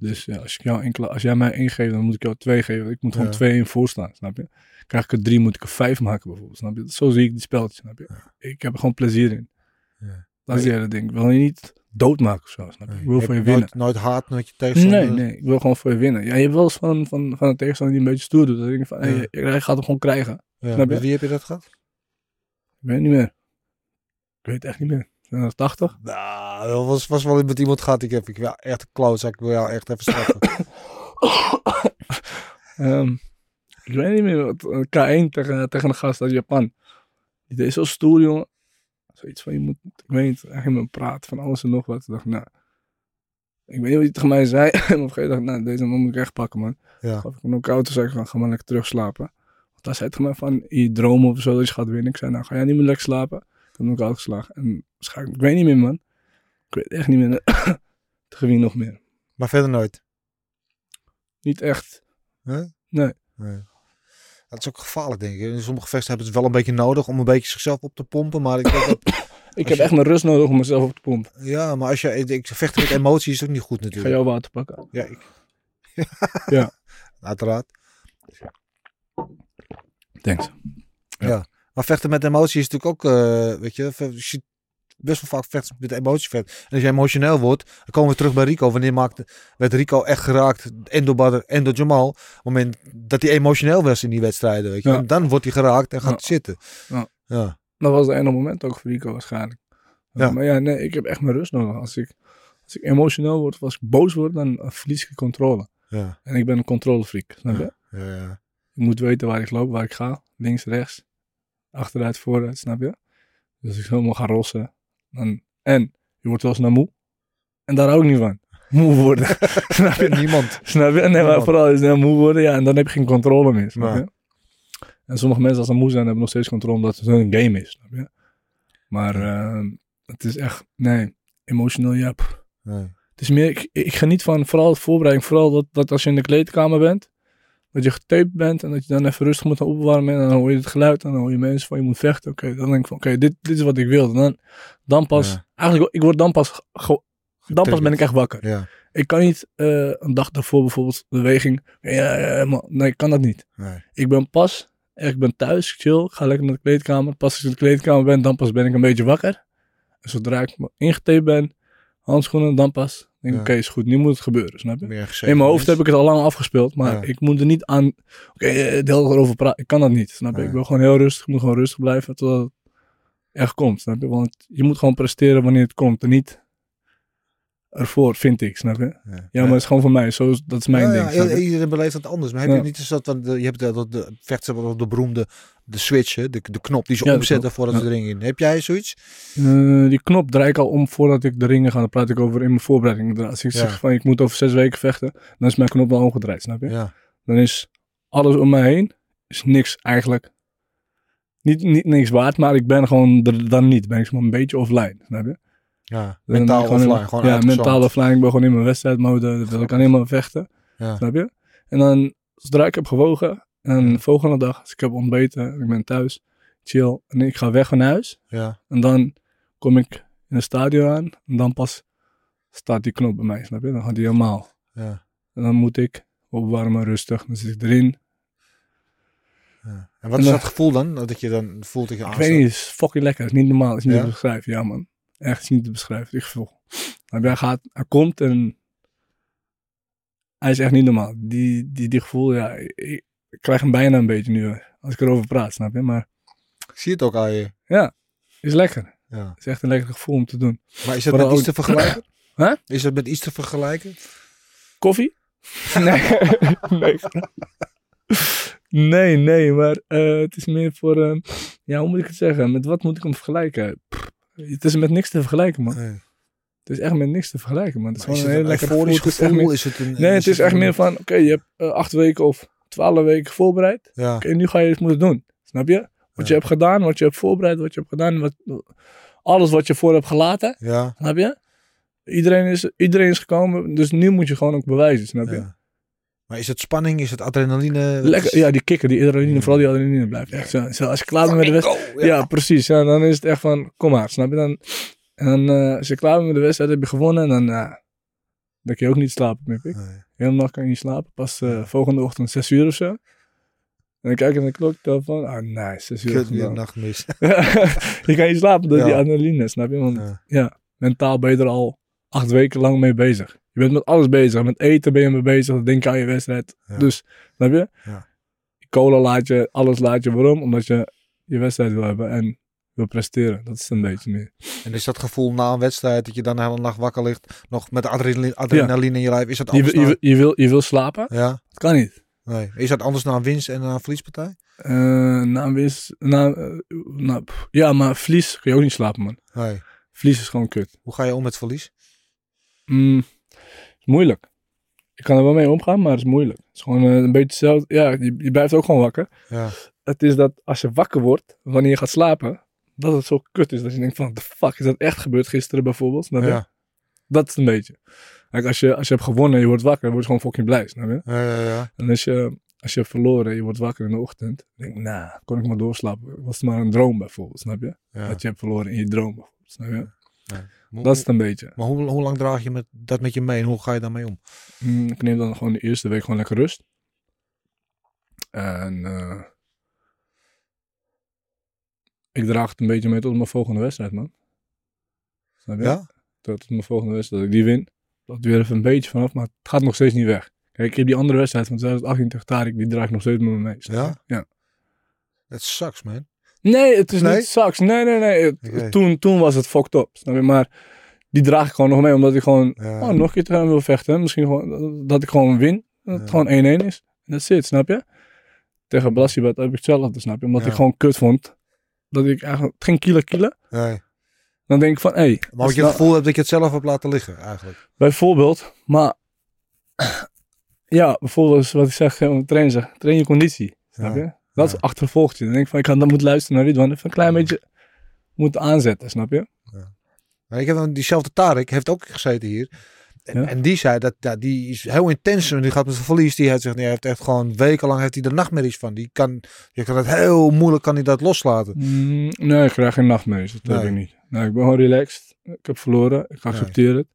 Dus ja, als, ik jou enkele, als jij mij één geeft, dan moet ik jou twee geven. Ik moet gewoon Ja. twee in voorstaan, snap je? Krijg ik er drie, moet ik er vijf maken bijvoorbeeld, snap je? Zo zie ik die spelletjes, snap je? Ik heb er gewoon plezier in. Ja. Dat is het hele ding. Ik wil je niet doodmaken of zo, snap je? Ik wil voor je winnen. nooit, nooit haat met je tegenstander? Nee, nee, ik wil gewoon voor je winnen. Ja, je hebt wel eens van, van, van een tegenstander die een beetje stoer doet. Dan denk ik van, Ja. hey, jij gaat hem gewoon krijgen. Snap je? met wie heb je dat gehad? Ik weet het niet meer. Ik weet het echt niet meer. Zijn er 80? Nou, dat was, was wel met iemand gehad. Ik heb ik wel echt een klootzak. Ik wil jou echt even straffen. [coughs] Ehm, ik weet niet meer. wat, eh, K1 tegen, tegen een gast uit Japan. Die deed zo stoer, jongen. Zoiets van, je moet, ik weet niet, eigenlijk met hem praten van alles en nog wat. Toen dacht ik, nou, ik weet niet wat hij tegen mij zei. [laughs] en op een gegeven moment dacht ik, nou, deze man moet ik echt pakken, man. ja. Gaf ik toen zei ik van, ga maar lekker terugslapen. Want hij zei tegen mij van, je dromen of zo dat je gaat winnen. Ik zei, nou, ga jij niet meer lekker slapen? Ik heb geslagen. En waarschijnlijk, ik weet niet meer, man. Ik weet echt niet meer [coughs] tegen wie nog meer. Maar verder nooit. Niet echt. Nee. nee. Dat is ook gevaarlijk, denk ik. In sommige vesten hebben ze het wel een beetje nodig om een beetje zichzelf op te pompen. Maar ik denk dat, [coughs] Ik heb je- echt mijn rust nodig om mezelf op te pompen. ja, maar als je ik, vechten met emoties is ook niet goed Ik ga natuurlijk. jouw water pakken. Ja, ik... Ja. [laughs] Uiteraard. Thanks. Maar vechten met emoties is natuurlijk ook, eh, weet je, best wel vaak vechten met emoties vechten. En als je emotioneel wordt, dan komen we terug bij Rico. Wanneer maakte, werd Rico echt geraakt, en door Badr en door Jamal, op het moment dat hij emotioneel was in die wedstrijden, weet je. Ja. En dan wordt hij geraakt en gaat Ja. hij zitten. Ja. ja. Dat was het ene moment ook voor Rico waarschijnlijk. Ja. Maar ja, nee, ik heb echt mijn rust nodig. Als ik, als ik emotioneel word of als ik boos word, dan verlies ik de controle. Ja. En ik ben een controlefreak, snap je? Ja, ja. Ik moet weten waar ik loop, waar ik ga. Links, rechts, achteruit, vooruit, snap je? Dus ik helemaal ga rossen. En je wordt wel eens naar moe. En daar hou ik niet van. [laughs] Moe worden. [laughs] snap je? Niemand. Snap je? Nee, maar vooral is het moe worden. Ja, en dan heb je geen controle meer. Snap Nee. je? En sommige mensen als ze moe zijn, hebben nog steeds controle omdat het een game is. Snap je? Maar ehm, het is echt, nee, emotioneel, ja. Nee. Het is meer, ik, ik geniet van vooral de voorbereiding. Vooral dat, dat als je in de kleedkamer bent, dat je getaped bent en dat je dan even rustig moet gaan opwarmen. En dan hoor je het geluid en dan hoor je mensen van je moet vechten. Oké, dan denk ik van, oké, dit, dit is wat ik wil. En dan, dan pas, Ja. eigenlijk, ik word dan pas, dan pas ben ik echt wakker. Ja. Ik kan niet eh, een dag daarvoor bijvoorbeeld beweging. Ja, ja, maar- nee, ik kan dat niet. Nee. Ik ben pas, ik ben thuis, chill, ga lekker naar de kleedkamer. Pas als ik in de kleedkamer ben, dan pas ben ik een beetje wakker. En zodra ik ingetaped ben, handschoenen, dan pas. Denk Ja. oké, is goed, nu moet het gebeuren, snap je? In mijn hoofd heb ik het al lang afgespeeld, maar Ja. ik moet er niet aan, oké, eh, de hele tijd over praten. Ik kan dat niet, snap je? Ik wil gewoon heel rustig, ik moet gewoon rustig blijven totdat het echt komt, snap je? Want je moet gewoon presteren wanneer het komt en niet ervoor, vind ik, snap je? Ja, Ja, maar het is gewoon voor mij, zo, dat is mijn Ja, ding. ja, iedereen beleeft het anders. Maar heb je niet eens dat, de, je hebt de, de, de vechten op de beroemde, de switch, hè, de, de knop die ze de omzetten voordat ze erin in. Heb jij zoiets? Eh, die knop draai ik al om voordat ik de ringen ga. Dan praat ik over in mijn voorbereiding. Als ik zeg van ik moet over zes weken vechten, dan is mijn knop al omgedraaid, snap je? Dan is alles om mij heen, is niks eigenlijk. Niet, niet niks waard, maar ik ben gewoon er dan niet. Ben ik maar een beetje offline, snap je? Ja, mentaal gewoon offline. Gewoon ja, mentaal offline. Ik ben gewoon in mijn wedstrijdmode. Dat wil ik alleen maar vechten. Ja. Snap je? En dan, zodra ik heb gewogen. En de volgende dag, als ik heb ontbeten. Ik ben thuis. Chill. En ik ga weg van huis. Ja, En dan kom ik in het stadion aan. En dan pas staat die knop bij mij. Snap je? Dan gaat die helemaal. ja, En dan moet ik opwarmen, rustig. Dan zit ik erin. ja. En wat En is dan- dat gevoel dan? Dat je dan voelt dat je Ik weet niet, het is fucking lekker. Het is niet normaal. Het is niet te beschrijven. Ja, man. Echt het is niet te beschrijven. Ik gevoel. Maar hij gaat, hij komt en hij is echt niet normaal. Die, die, die gevoel, ja, ik, ik krijg hem bijna een beetje nu. Als ik erover praat, snap je? Maar Ik zie het ook aan je. ja, is lekker. Ja. Het is echt een lekker gevoel om te doen. Maar is dat Vooral met iets ook- te vergelijken? [clears throat] Huh? Is dat met iets te vergelijken? Koffie? [laughs] Nee, nee. Nee, nee, maar eh, het is meer voor, eh, ja, hoe moet ik het zeggen? Met wat moet ik hem vergelijken? Pff, het is met niks te vergelijken, man. Nee. Het is echt met niks te vergelijken, man. Het is Maar gewoon een heel lekker gevoel. Het is meer- het een, nee, het is echt een- meer van, oké, je hebt eh, acht weken of twaalf weken voorbereid. Ja, Oké, nu ga je het moeten doen. Snap je? Wat je hebt gedaan, wat je hebt voorbereid, wat je hebt gedaan, wat, alles wat je voor hebt gelaten. ja, Snap je? Iedereen is, iedereen is gekomen, dus nu moet je gewoon ook bewijzen, snap je? Maar is het spanning? Is het adrenaline? Lekker, ja, die kikker, die adrenaline, Mm. vooral die adrenaline blijft echt zo. zo als je klaar bent met de wedstrijd. Ja. precies. Ja, dan is het echt van, kom maar, snap je? Dan, en dan, eh, als je klaar bent met de wedstrijd, heb je gewonnen. En dan, ja, dan kun je ook niet slapen meer, pik. Nee. Hele nacht kan je niet slapen. Pas eh, volgende ochtend 6 uur of zo. En dan kijk ik naar de klok, telefoon. Ah, nice, 6 uur. Kut, weer een gedaan. nachtmis. [laughs] je kan niet slapen door Ja. die adrenaline, snap je? Want Ja. ja, mentaal ben je er al acht weken lang mee bezig. Je bent met alles bezig. Met eten ben je mee bezig. Denk aan je wedstrijd. Ja. Dus, snap je? Ja. Cola laat je, alles laat je. Waarom? Omdat je je wedstrijd wil hebben en wil presteren. Dat is een beetje meer. En is dat gevoel na een wedstrijd dat je dan de hele nacht wakker ligt, nog met adrenaline, adrenaline in je lijf, is dat Je, anders wil- je, wil- je, wil, je wil slapen? Ja, Dat kan niet. nee. Is dat anders na een winst en na een verliespartij? Eh na een wis- na, eh, na- ja, maar verlies kun je ook niet slapen, man. Nee. Verlies is gewoon kut. Hoe ga je om met verlies? Mm, is moeilijk. Ik kan er wel mee omgaan, maar het is moeilijk. Het is gewoon eh, een beetje hetzelfde. Ja, je, je blijft ook gewoon wakker. Ja, Het is dat als je wakker wordt, wanneer je gaat slapen, dat het zo kut is. Dat je denkt van, the fuck, is dat echt gebeurd gisteren bijvoorbeeld? Je? ja, Dat is een beetje. Kijk, als je, als je hebt gewonnen en je wordt wakker, dan word je gewoon fucking blij, snap je? ja, ja, ja. En als je, als je hebt verloren en je wordt wakker in de ochtend, dan denk ik, nou, kon ik maar doorslapen. Was het maar een droom bijvoorbeeld, snap je? Dat je hebt verloren in je droom bijvoorbeeld, snap je? Hoe- Dat is het een beetje. Maar hoe, hoe lang draag je met, dat met je mee en hoe ga je daarmee om? Mm, ik neem dan gewoon de eerste week gewoon lekker rust. En eh, ik draag het een beetje mee tot mijn volgende wedstrijd, man. Snap je? Ja? Tot mijn volgende wedstrijd, dat ik die win. Dat weer even een beetje vanaf, maar het gaat nog steeds niet weg. Kijk, ik heb die andere wedstrijd van 2018 tegen Tarik, die draag ik nog steeds met me mee. Ja? Ja. Dat sucks, man. Nee, het is Nee? niet sucks. Nee, nee, nee. Toen, toen was het fucked up. Snap je? Maar die draag ik gewoon nog mee, omdat ik gewoon Ja. oh, nog een keer tegen hem wil vechten. Misschien gewoon dat ik gewoon win. Dat het gewoon 1-1 is. En dat zit, snap je? Tegen Blasibat heb ik hetzelfde, snap je? Omdat Ja. ik gewoon kut vond. Dat ik eigenlijk geen kilo kilo. Nee. Dan denk ik van, hé. Hey, Maar dat je het gevoel hebt dat je het zelf hebt laten liggen, eigenlijk. Bijvoorbeeld, maar [clears throat] ja, bijvoorbeeld wat ik zeg, eh, train, zeg, train je conditie. Snap je? Dat is achtervolgt je. Dan denk ik van, ik had dan moeten luisteren naar Ridwan. Even een klein beetje moeten aanzetten, snap je? Maar ik heb dan diezelfde Tarek, heeft ook gezeten hier. En, Ja. en die zei dat ja, die is heel intens. En die gaat met zijn verlies. Die heeft, nee, hij heeft echt gewoon wekenlang heeft hij er nachtmerries van. Die kan, je kan het heel moeilijk kan hij dat loslaten. Mm, nee, ik krijg geen nachtmerries. Dat heb ik niet. Nee, ik ben gewoon relaxed. Ik heb verloren. Ik accepteer het.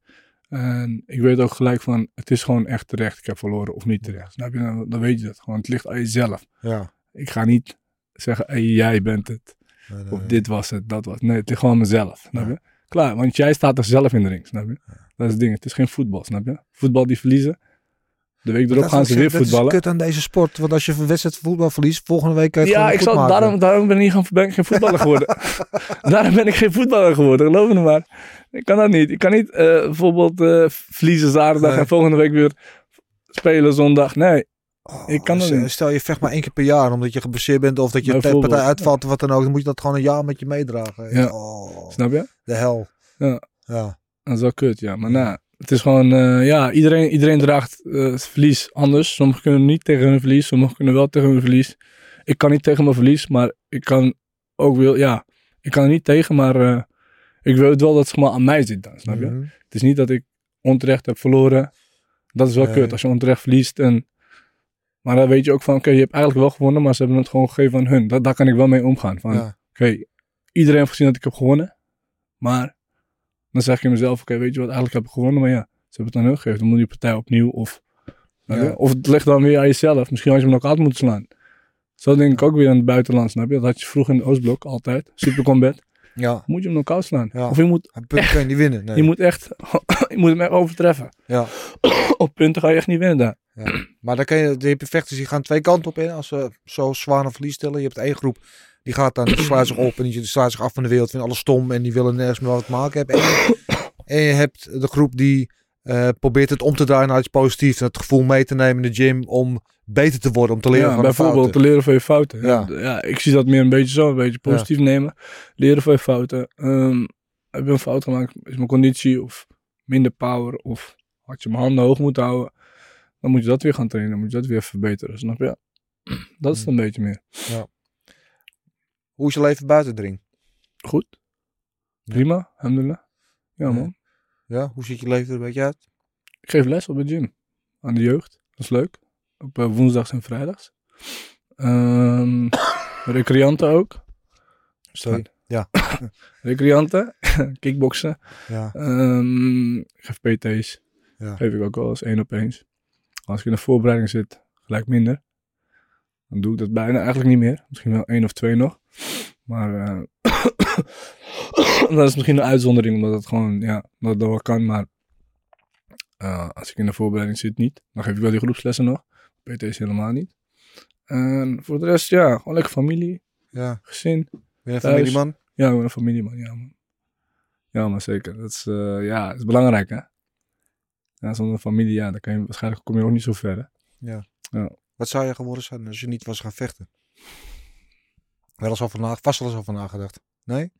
En ik weet ook gelijk van, het is gewoon echt terecht. Ik heb verloren of niet terecht. Snap je? Dan, dan weet je dat gewoon. Het ligt aan jezelf. Ja. Ik ga niet zeggen, hey, jij bent het. Nee, nee, Of dit was het, dat was het. Nee, het ligt gewoon mezelf. Snap je? Klaar, want jij staat er zelf in de ring. Snap je? Dat is het ding. Het is geen voetbal. Snap je? Voetbal die verliezen. De week erop Dat gaan is- ze weer dat voetballen. is kut aan deze sport. Want als je een wedstrijd voetbal verliest, volgende week kan je het Ja, ik zal, maken. daarom, daarom ben ik, niet gaan, ben ik geen voetballer geworden. [laughs] daarom ben ik geen voetballer geworden, geloof me maar. Ik kan dat niet. Ik kan niet eh, bijvoorbeeld eh, verliezen zaterdag Nee. en volgende week weer spelen zondag. Nee, Oh, ik kan stel- niet. Stel je vecht maar één keer per jaar omdat je geblesseerd bent of dat je partij uitvalt of wat dan ook. Dan moet je dat gewoon een jaar met je meedragen. Ja. Oh, snap je? de hel. Ja. Ja. Dat is wel kut, ja. Maar nou, het is gewoon, eh, ja, iedereen, iedereen draagt eh, het verlies anders. Sommigen kunnen niet tegen hun verlies, sommigen kunnen wel tegen hun verlies. Ik kan niet tegen mijn verlies, maar ik kan ook wel, ja, ik kan er niet tegen, maar eh, Ik weet wel dat het zeg maar, aan mij zit dan, snap je? Mhm. Het is niet dat ik onterecht heb verloren. Dat is wel Nee. kut als je onterecht verliest. En... Maar dan weet je ook van, oké, je hebt eigenlijk wel gewonnen, maar ze hebben het gewoon gegeven aan hun. Dat, daar kan ik wel mee omgaan. Van, Ja. oké, iedereen heeft gezien dat ik heb gewonnen. Maar dan zeg je mezelf, oké, weet je wat, eigenlijk heb ik gewonnen. Maar ja, ze hebben het aan hun gegeven. Dan moet die partij opnieuw. Of, je? Ja. of het ligt dan weer aan jezelf. Misschien had je hem nog uit moeten slaan. Zo denk ik ook weer aan het buitenland, snap je? Dat had je vroeger in de Oostblok altijd. Super combat. [laughs] Ja. Moet je hem nog koud slaan. Ja. Of je moet, Een punt kan je niet winnen. Nee. je moet echt, [laughs] je moet hem echt overtreffen. Ja. [coughs] Op punten ga je echt niet winnen daar. Ja. Maar dan kan je, de vechters die gaan twee kanten op in. Als ze zo zwaar een verlies stellen. Je hebt één groep die gaat dan, sluit zich op en die sluit zich af van de wereld. Vinden alles stom en die willen nergens meer wat te maken hebben. En, je- en je hebt de groep die eh, probeert het om te draaien naar iets positiefs. En het gevoel mee te nemen in de gym om beter te worden. Om te leren Ja, van bijvoorbeeld fouten. te leren van je fouten. Ja. Ja. Ja. ik zie dat meer een beetje zo, een beetje positief nemen. Leren van je fouten. Ehm, heb je een fout gemaakt, is mijn conditie of minder power of had je mijn handen hoog moeten houden. Dan moet je dat weer gaan trainen, dan moet je dat weer verbeteren, snap je? Dat is het een beetje meer. Hoe is je leven buiten de ring? Goed. Prima, alhamdulillah. Ja Ja. man. Ja, hoe ziet je leven er een beetje uit? Ik geef les op de gym. Aan de jeugd. Dat is leuk. Op eh, woensdags en vrijdags. Ehm [coughs] recreanten ook. Sorry. Ja. [coughs] Recreanten. [coughs] Kickboksen. Ja. Ik geef PT's. Ja. Geef ik ook wel eens één op eens. Als ik in de voorbereiding zit, gelijk minder. Dan doe ik dat bijna eigenlijk niet meer. Misschien wel één of twee nog. Maar eh, [coughs] dat is misschien een uitzondering, omdat het gewoon, ja, dat wel kan. Maar eh, als ik in de voorbereiding zit, niet. Dan geef ik wel die groepslessen nog. PT's helemaal niet. En voor de rest, ja, gewoon lekker familie, ja. gezin. Ben je een familieman? Ja, ik ben een familieman, ja man. Ja, maar zeker. Dat is, eh, ja, dat is belangrijk, hè. Ja, zonder familie, ja, dan kan je, waarschijnlijk kom je ook niet zo ver, hè. Wat zou je geworden zijn als je niet was gaan vechten? Wel eens over na, vast wel eens over nagedacht. Nee?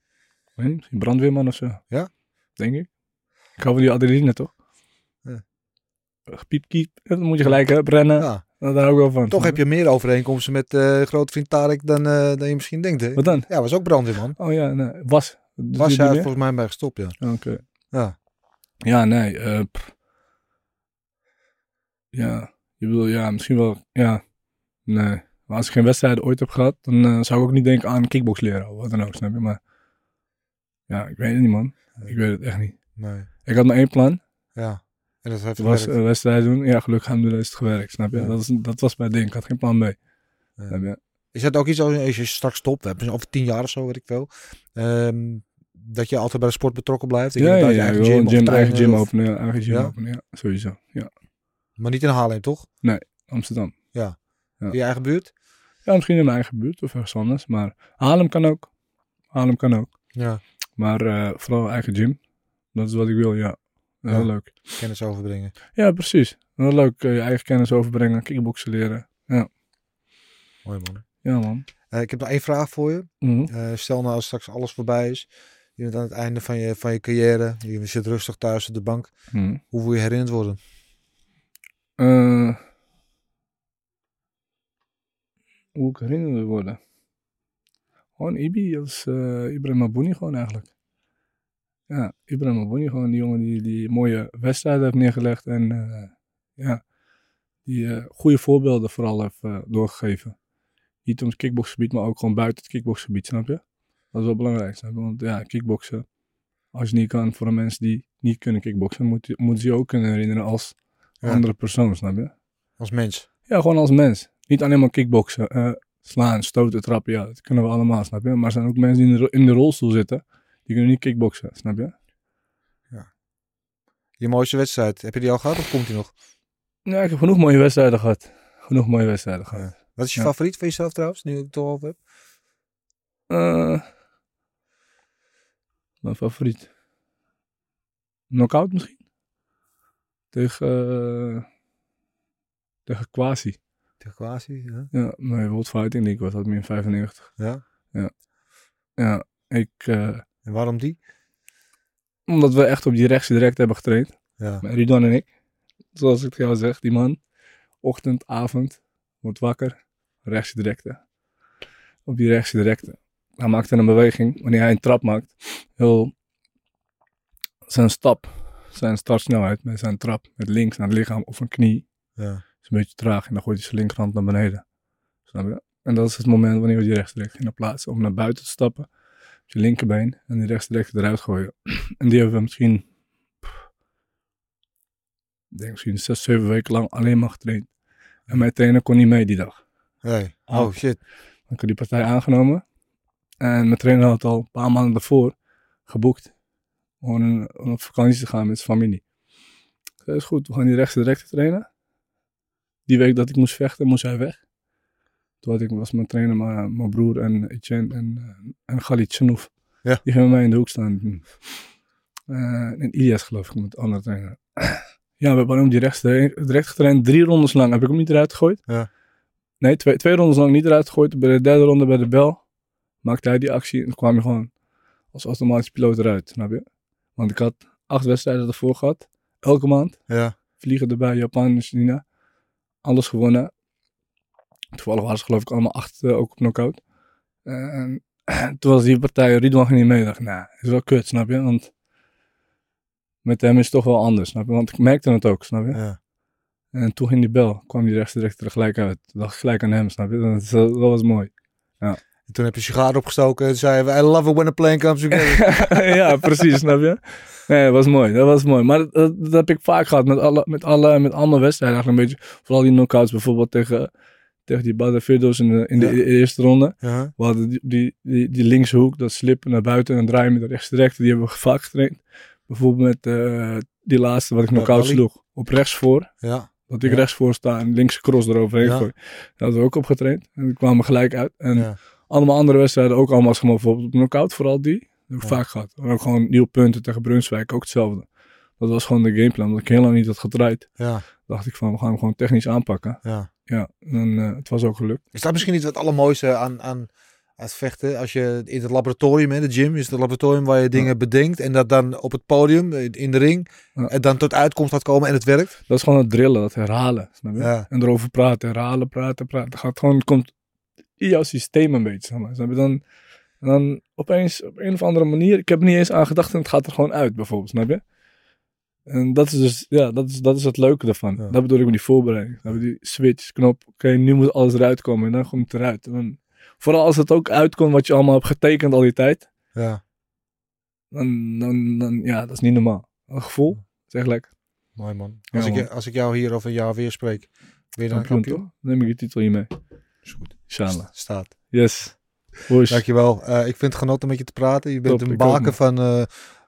Misschien brandweerman of zo. Ja? Denk ik. Ik hou van die adrenaline, toch? Ja. Piep, kiep, dan moet je gelijk hè, rennen. Ja. Daar hou ik wel van. Toch heb je meer overeenkomsten met eh grote vriend Tarek dan, eh, dan je misschien denkt, hè? Wat dan? Ja, was ook brandweerman. Oh ja, nee, was. Doet Was hij volgens mij bij gestopt, ja. Oké. Ja. Ja, nee. eh, pff. Ja, je bedoel, ja, misschien wel, ja. Nee. Maar als ik geen wedstrijden ooit heb gehad, dan eh, zou ik ook niet denken aan kickbox leren of wat dan ook, snap je? Maar ja, ik weet het niet, man. Ik weet het echt niet. Nee. Ik had maar één plan. Ja. En dat heeft was een wedstrijd doen. Ja, gelukkig alhamdulillah is het gewerkt, snap je? Ja. Dat, is, dat was mijn ding. Ik had geen plan. Ja. Snap je? Is dat ook iets als als je straks stopt, over tien jaar of zo, weet ik veel. ehm, dat je altijd bij de sport betrokken blijft? Je Ja, ja, inderdaad ja. je Ik eigen gym, eigen gym of- openen. Eigen gym openen, ja. Sowieso. Ja. Maar niet in Haarlem, toch? Amsterdam. Ja. In je eigen buurt? Ja, misschien in mijn eigen buurt of ergens anders. Maar Haarlem kan ook. Haarlem kan ook. Ja. Maar eh, vooral eigen gym. Dat is wat ik wil, ja. Heel Ja. leuk. Kennis overbrengen. Ja, precies. Heel leuk. eh, je eigen kennis overbrengen. Kickboksen leren. Mooi man. Ja, man. Eh, ik heb nog één vraag voor je. Mhm. Stel nou als straks alles voorbij is. Je bent aan het einde van je, van je carrière. Je zit rustig thuis op de bank. Mhm. Hoe wil je herinnerd worden? Eh, hoe ik herinnerd worden. Gewoon Ibi als eh Ibrahim Abouni gewoon eigenlijk. Ja, Ibrahim Abouni gewoon die jongen die, die mooie wedstrijden heeft neergelegd. En eh, ja, die goede voorbeelden vooral heeft doorgegeven. Niet om het kickboxgebied, maar ook gewoon buiten het kickboxgebied, snap je? Dat is wel belangrijk? Want ja, kickboksen, als je niet kan voor de mensen die niet kunnen kickboksen, moet moeten ze je ook kunnen herinneren als Ja. andere persoon, snap je? Als mens. Ja, gewoon als mens. Niet alleen maar kickboksen. eh, slaan, stoten, trappen. Ja, dat kunnen we allemaal, snap je? Maar er zijn ook mensen die in de, ro- in de rolstoel zitten. Die kunnen niet kickboksen, snap je? Je mooiste wedstrijd. Heb je die al gehad of komt die nog? Ja, ik heb genoeg mooie wedstrijden gehad. Genoeg mooie wedstrijden gehad. Wat is je Ja. favoriet van jezelf trouwens? Nu ik het toch over heb. Eh, mijn favoriet. Knockout misschien? Tegen... eh, tegen Kwasi. Tegen Kwasi. Ja. Ja, mijn World Fighting League was dat meer 95. ja. Ja, ik... eh, En waarom die? omdat we echt op die rechtse direct hebben getraind. Ja. Ridwan en ik. Zoals ik jou zeg, die man. Ochtend, avond, wordt wakker. Rechtse directe. Op die rechtse directe. Hij maakte een beweging, wanneer hij een trap maakt. Heel zijn stap, zijn startsnelheid met zijn trap, met links naar het lichaam of een knie, Ja. is een beetje traag en dan gooit hij zijn linkerhand naar beneden. Snap je? En dat is het moment wanneer we die rechtsdirect in plaatsen om naar buiten te stappen. Op je linkerbeen en die rechtsdirect eruit gooien. [clears throat] En die hebben we misschien, pff, ik denk misschien zes, zeven weken lang alleen maar getraind. En mijn trainer kon niet mee die dag. Hey. Ah. Oh shit. Dan heb ik die partij aangenomen. En mijn trainer had al een paar maanden daarvoor geboekt. Een- om op vakantie te gaan met zijn familie. Ik zei, is goed, we gaan die rechts direct trainen. Die week dat ik moest vechten, moest hij weg. Toen had ik, was mijn trainer mijn, mijn broer en Etienne en, eh, en Galit. Ja. Die gingen bij mij in de hoek staan. Eh, en Ilias geloof ik, met de andere trainer. [clears throat] ja, we hebben hem direct direct getraind. Drie rondes lang heb ik hem niet eruit gegooid. Ja. Nee, twee, twee rondes lang niet eruit gegooid. Bij de derde ronde bij de bel maakte hij die actie en kwam je gewoon als automatisch piloot eruit, snap je? Want ik had acht wedstrijden ervoor gehad, elke maand. Ja. Vliegen erbij, Japan, China. Alles gewonnen. Toevallig waren ze geloof ik allemaal acht eh, ook op knockout. En [clears throat] toen was die partij, Ridwan ging niet mee. Ik dacht, nou, is wel kut, snap je? Want met hem is het toch wel anders, snap je? Want ik merkte het ook, snap je? Ja. En toen ging die bel, kwam die rechts direct er gelijk uit. Toen dacht ik gelijk aan hem, snap je? Dat, dat was mooi. En toen heb je sigaar opgestoken en zei je, I love it when a plane comes together. [laughs] ja, precies, snap je? Nee, dat was mooi, dat was mooi. Maar dat, heb ik vaak gehad met alle, met alle, met alle wedstrijden eigenlijk een beetje. Vooral die knockouts bijvoorbeeld tegen, tegen die Badevirdos in de, in de Ja. e- eerste ronde. ja. We hadden die, die, die, die linkse hoek, dat slippen naar buiten en draaien met de rechts direct. Die hebben we vaak getraind. Bijvoorbeeld met eh, die laatste wat ik Ja, knock-out Ali. sloeg. Op rechts voor. Ja. Dat ik Ja. rechts voor sta en linkse cross eroverheen gooi. Dat hadden we ook opgetraind. En die kwamen gelijk uit. En Ja. Allemaal andere wedstrijden ook allemaal gewoon bijvoorbeeld op knockout, vooral die. Dat heb ik Ja. vaak gehad. En ook gewoon nieuwe punten tegen Brunswijk, ook hetzelfde. Dat was gewoon de gameplan. Omdat ik heel lang niet had gedraaid, Ja. dacht ik van we gaan hem gewoon technisch aanpakken. Ja. Ja, en eh, het was ook gelukt. Is dat misschien niet wat allermooiste aan, aan, het vechten? Als je in het laboratorium, in de gym, is het laboratorium waar je dingen bedenkt en dat dan op het podium, in de ring, Ja. en dan tot uitkomst laat komen en het werkt? Dat is gewoon het drillen, dat herhalen. Snap je? Ja. En erover praten, herhalen, praten, praten. Het gaat gewoon, het komt in jouw systeem een beetje. Zeg maar. Snap? Dan, dan opeens op een of andere manier, ik heb er niet eens aan gedacht en het gaat er gewoon uit bijvoorbeeld, snap je? En dat is dus, ja, dat is, dat is het leuke ervan. Ja. Dat bedoel ik met die voorbereiding. Snap je? Die switch, knop, oké, nu moet alles eruit komen en dan komt het eruit. En dan, vooral als het ook uitkomt wat je allemaal hebt getekend al die tijd, Ja. dan, dan, dan ja, dat is niet normaal. Een gevoel, zeg lekker. Mooi man. Ja, Als, ik, man. als ik jou hier over een jaar weer spreek, weer dan Kampioen, kampioen? Dan neem ik je titel hier mee. Is goed. Inshallah. Staat. Yes. Push. Dankjewel. Eh ik vind het genot om met je te praten. Je bent Top, een baken van eh,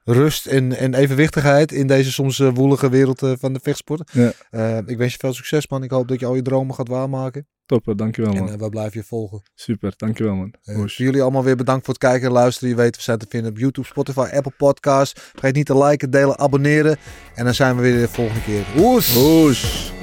rust en, en evenwichtigheid in deze soms eh, woelige wereld van de vechtsport. Ja. Ik wens je veel succes man. Ik hoop dat je al je dromen gaat waarmaken. Top, dankjewel man. En we blijven je volgen. Super, dankjewel man. Jullie allemaal weer bedankt voor het kijken en luisteren. Je weet, we zijn te vinden op YouTube, Spotify, Apple Podcasts. Vergeet niet te liken, delen, abonneren. En dan zijn we weer de volgende keer. Oes!